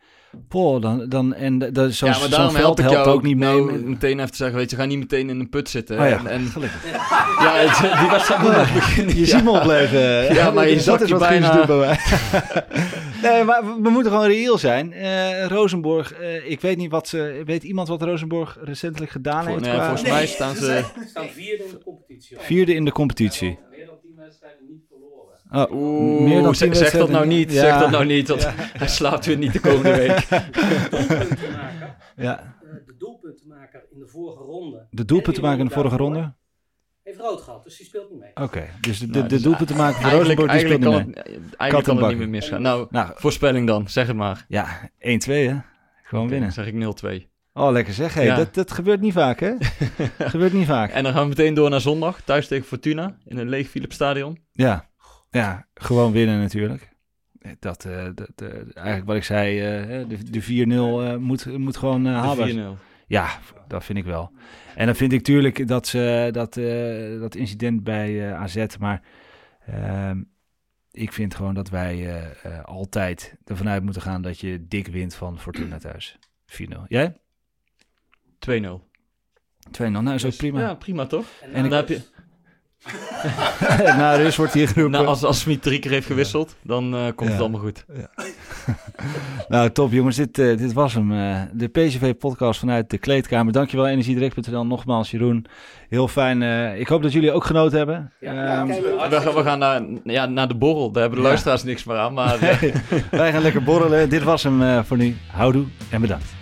poh, dan, dan, en de, zo'n ja, maar daarom help ik helpt jou ook niet mee. nou met- meteen even te zeggen, weet je, ga niet meteen in een put zitten. Oh ja, en, en, gelukkig. ja, het- die wedstrijd moet nog beginnen. Je ziet me opleven. Ja, maar je dat is je wat bijna... Guus doet bij mij. nee, maar we, we moeten gewoon reëel zijn. Eh Rosenborg, eh, ik weet niet wat ze... Weet iemand wat Rosenborg recentelijk gedaan Voor- heeft? nee, qua- volgens mij staan ze- Ze staan vierde in de competitie. Vierde in de competitie. Meer dan tien wedstrijden niet verloren. Oh, Oeh, meer dan zeg, zeg dat nou niet, Ja. zeg dat nou niet, want Ja. hij slaapt weer niet de komende week. Doelpuntenmaker. Ja. Eh, de doelpuntenmaker in de vorige ronde. De doelpunten maken in de vorige ronde? Heeft rood gehad, dus die speelt niet mee. Oké, dus de, de, Nou, de dus doelpunten maken voor eigenlijk- Rosenborg, die speelt eigenlijk niet kan mee. het- eigenlijk kan het niet meer misgaan. Nou, Nou, voorspelling dan, zeg het maar. Ja, 1-2 hè. Gewoon winnen. dan zeg ik 0-2. Oh, lekker zeg. Hey, Ja. dat, dat gebeurt niet vaak hè. gebeurt niet vaak. En dan gaan we meteen door naar zondag, thuis tegen Fortuna, in een leeg Philips Stadion. Ja. Ja, gewoon winnen natuurlijk. dat, eh, dat eh, eigenlijk wat ik zei, eh, hè, de, de 4-0 eh, moet, moet gewoon eh. 4-0. Ja, dat vind ik wel. En dan vind ik natuurlijk dat, ze, dat, eh, dat incident bij eh, AZ, maar ehm, ik vind gewoon dat wij eh, eh, altijd ervan uit moeten gaan dat je dik wint van Fortuna thuis. 4-0. Jij? 2-0. 2-0, nou is ook prima. Ja, prima toch? En En ik- dan heb je... Na rust wordt hier geroepen. Nou, als, als Smit drie keer heeft gewisseld, dan eh, komt Ja. het allemaal goed. Nou, top jongens. Dit, eh, dit was hem. eh, de PCV-podcast vanuit de kleedkamer. Dankjewel Energiedirect.nl. Nogmaals Jeroen. Heel fijn. eh, ik hoop dat jullie ook genoten hebben. Ehm, we, gaan- we gaan naar, ja, naar de borrel. Daar hebben de Ja. luisteraars niks meer aan. Maar nee, wij gaan lekker borrelen. Dit was hem eh, voor nu. Houdoe en bedankt.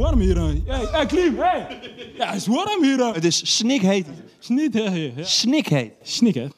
Warm hier. Hey, hey Klim, hey. Ja, het is warm hier. Het is snikheet. Snikheet. Snikheet. Snikheet.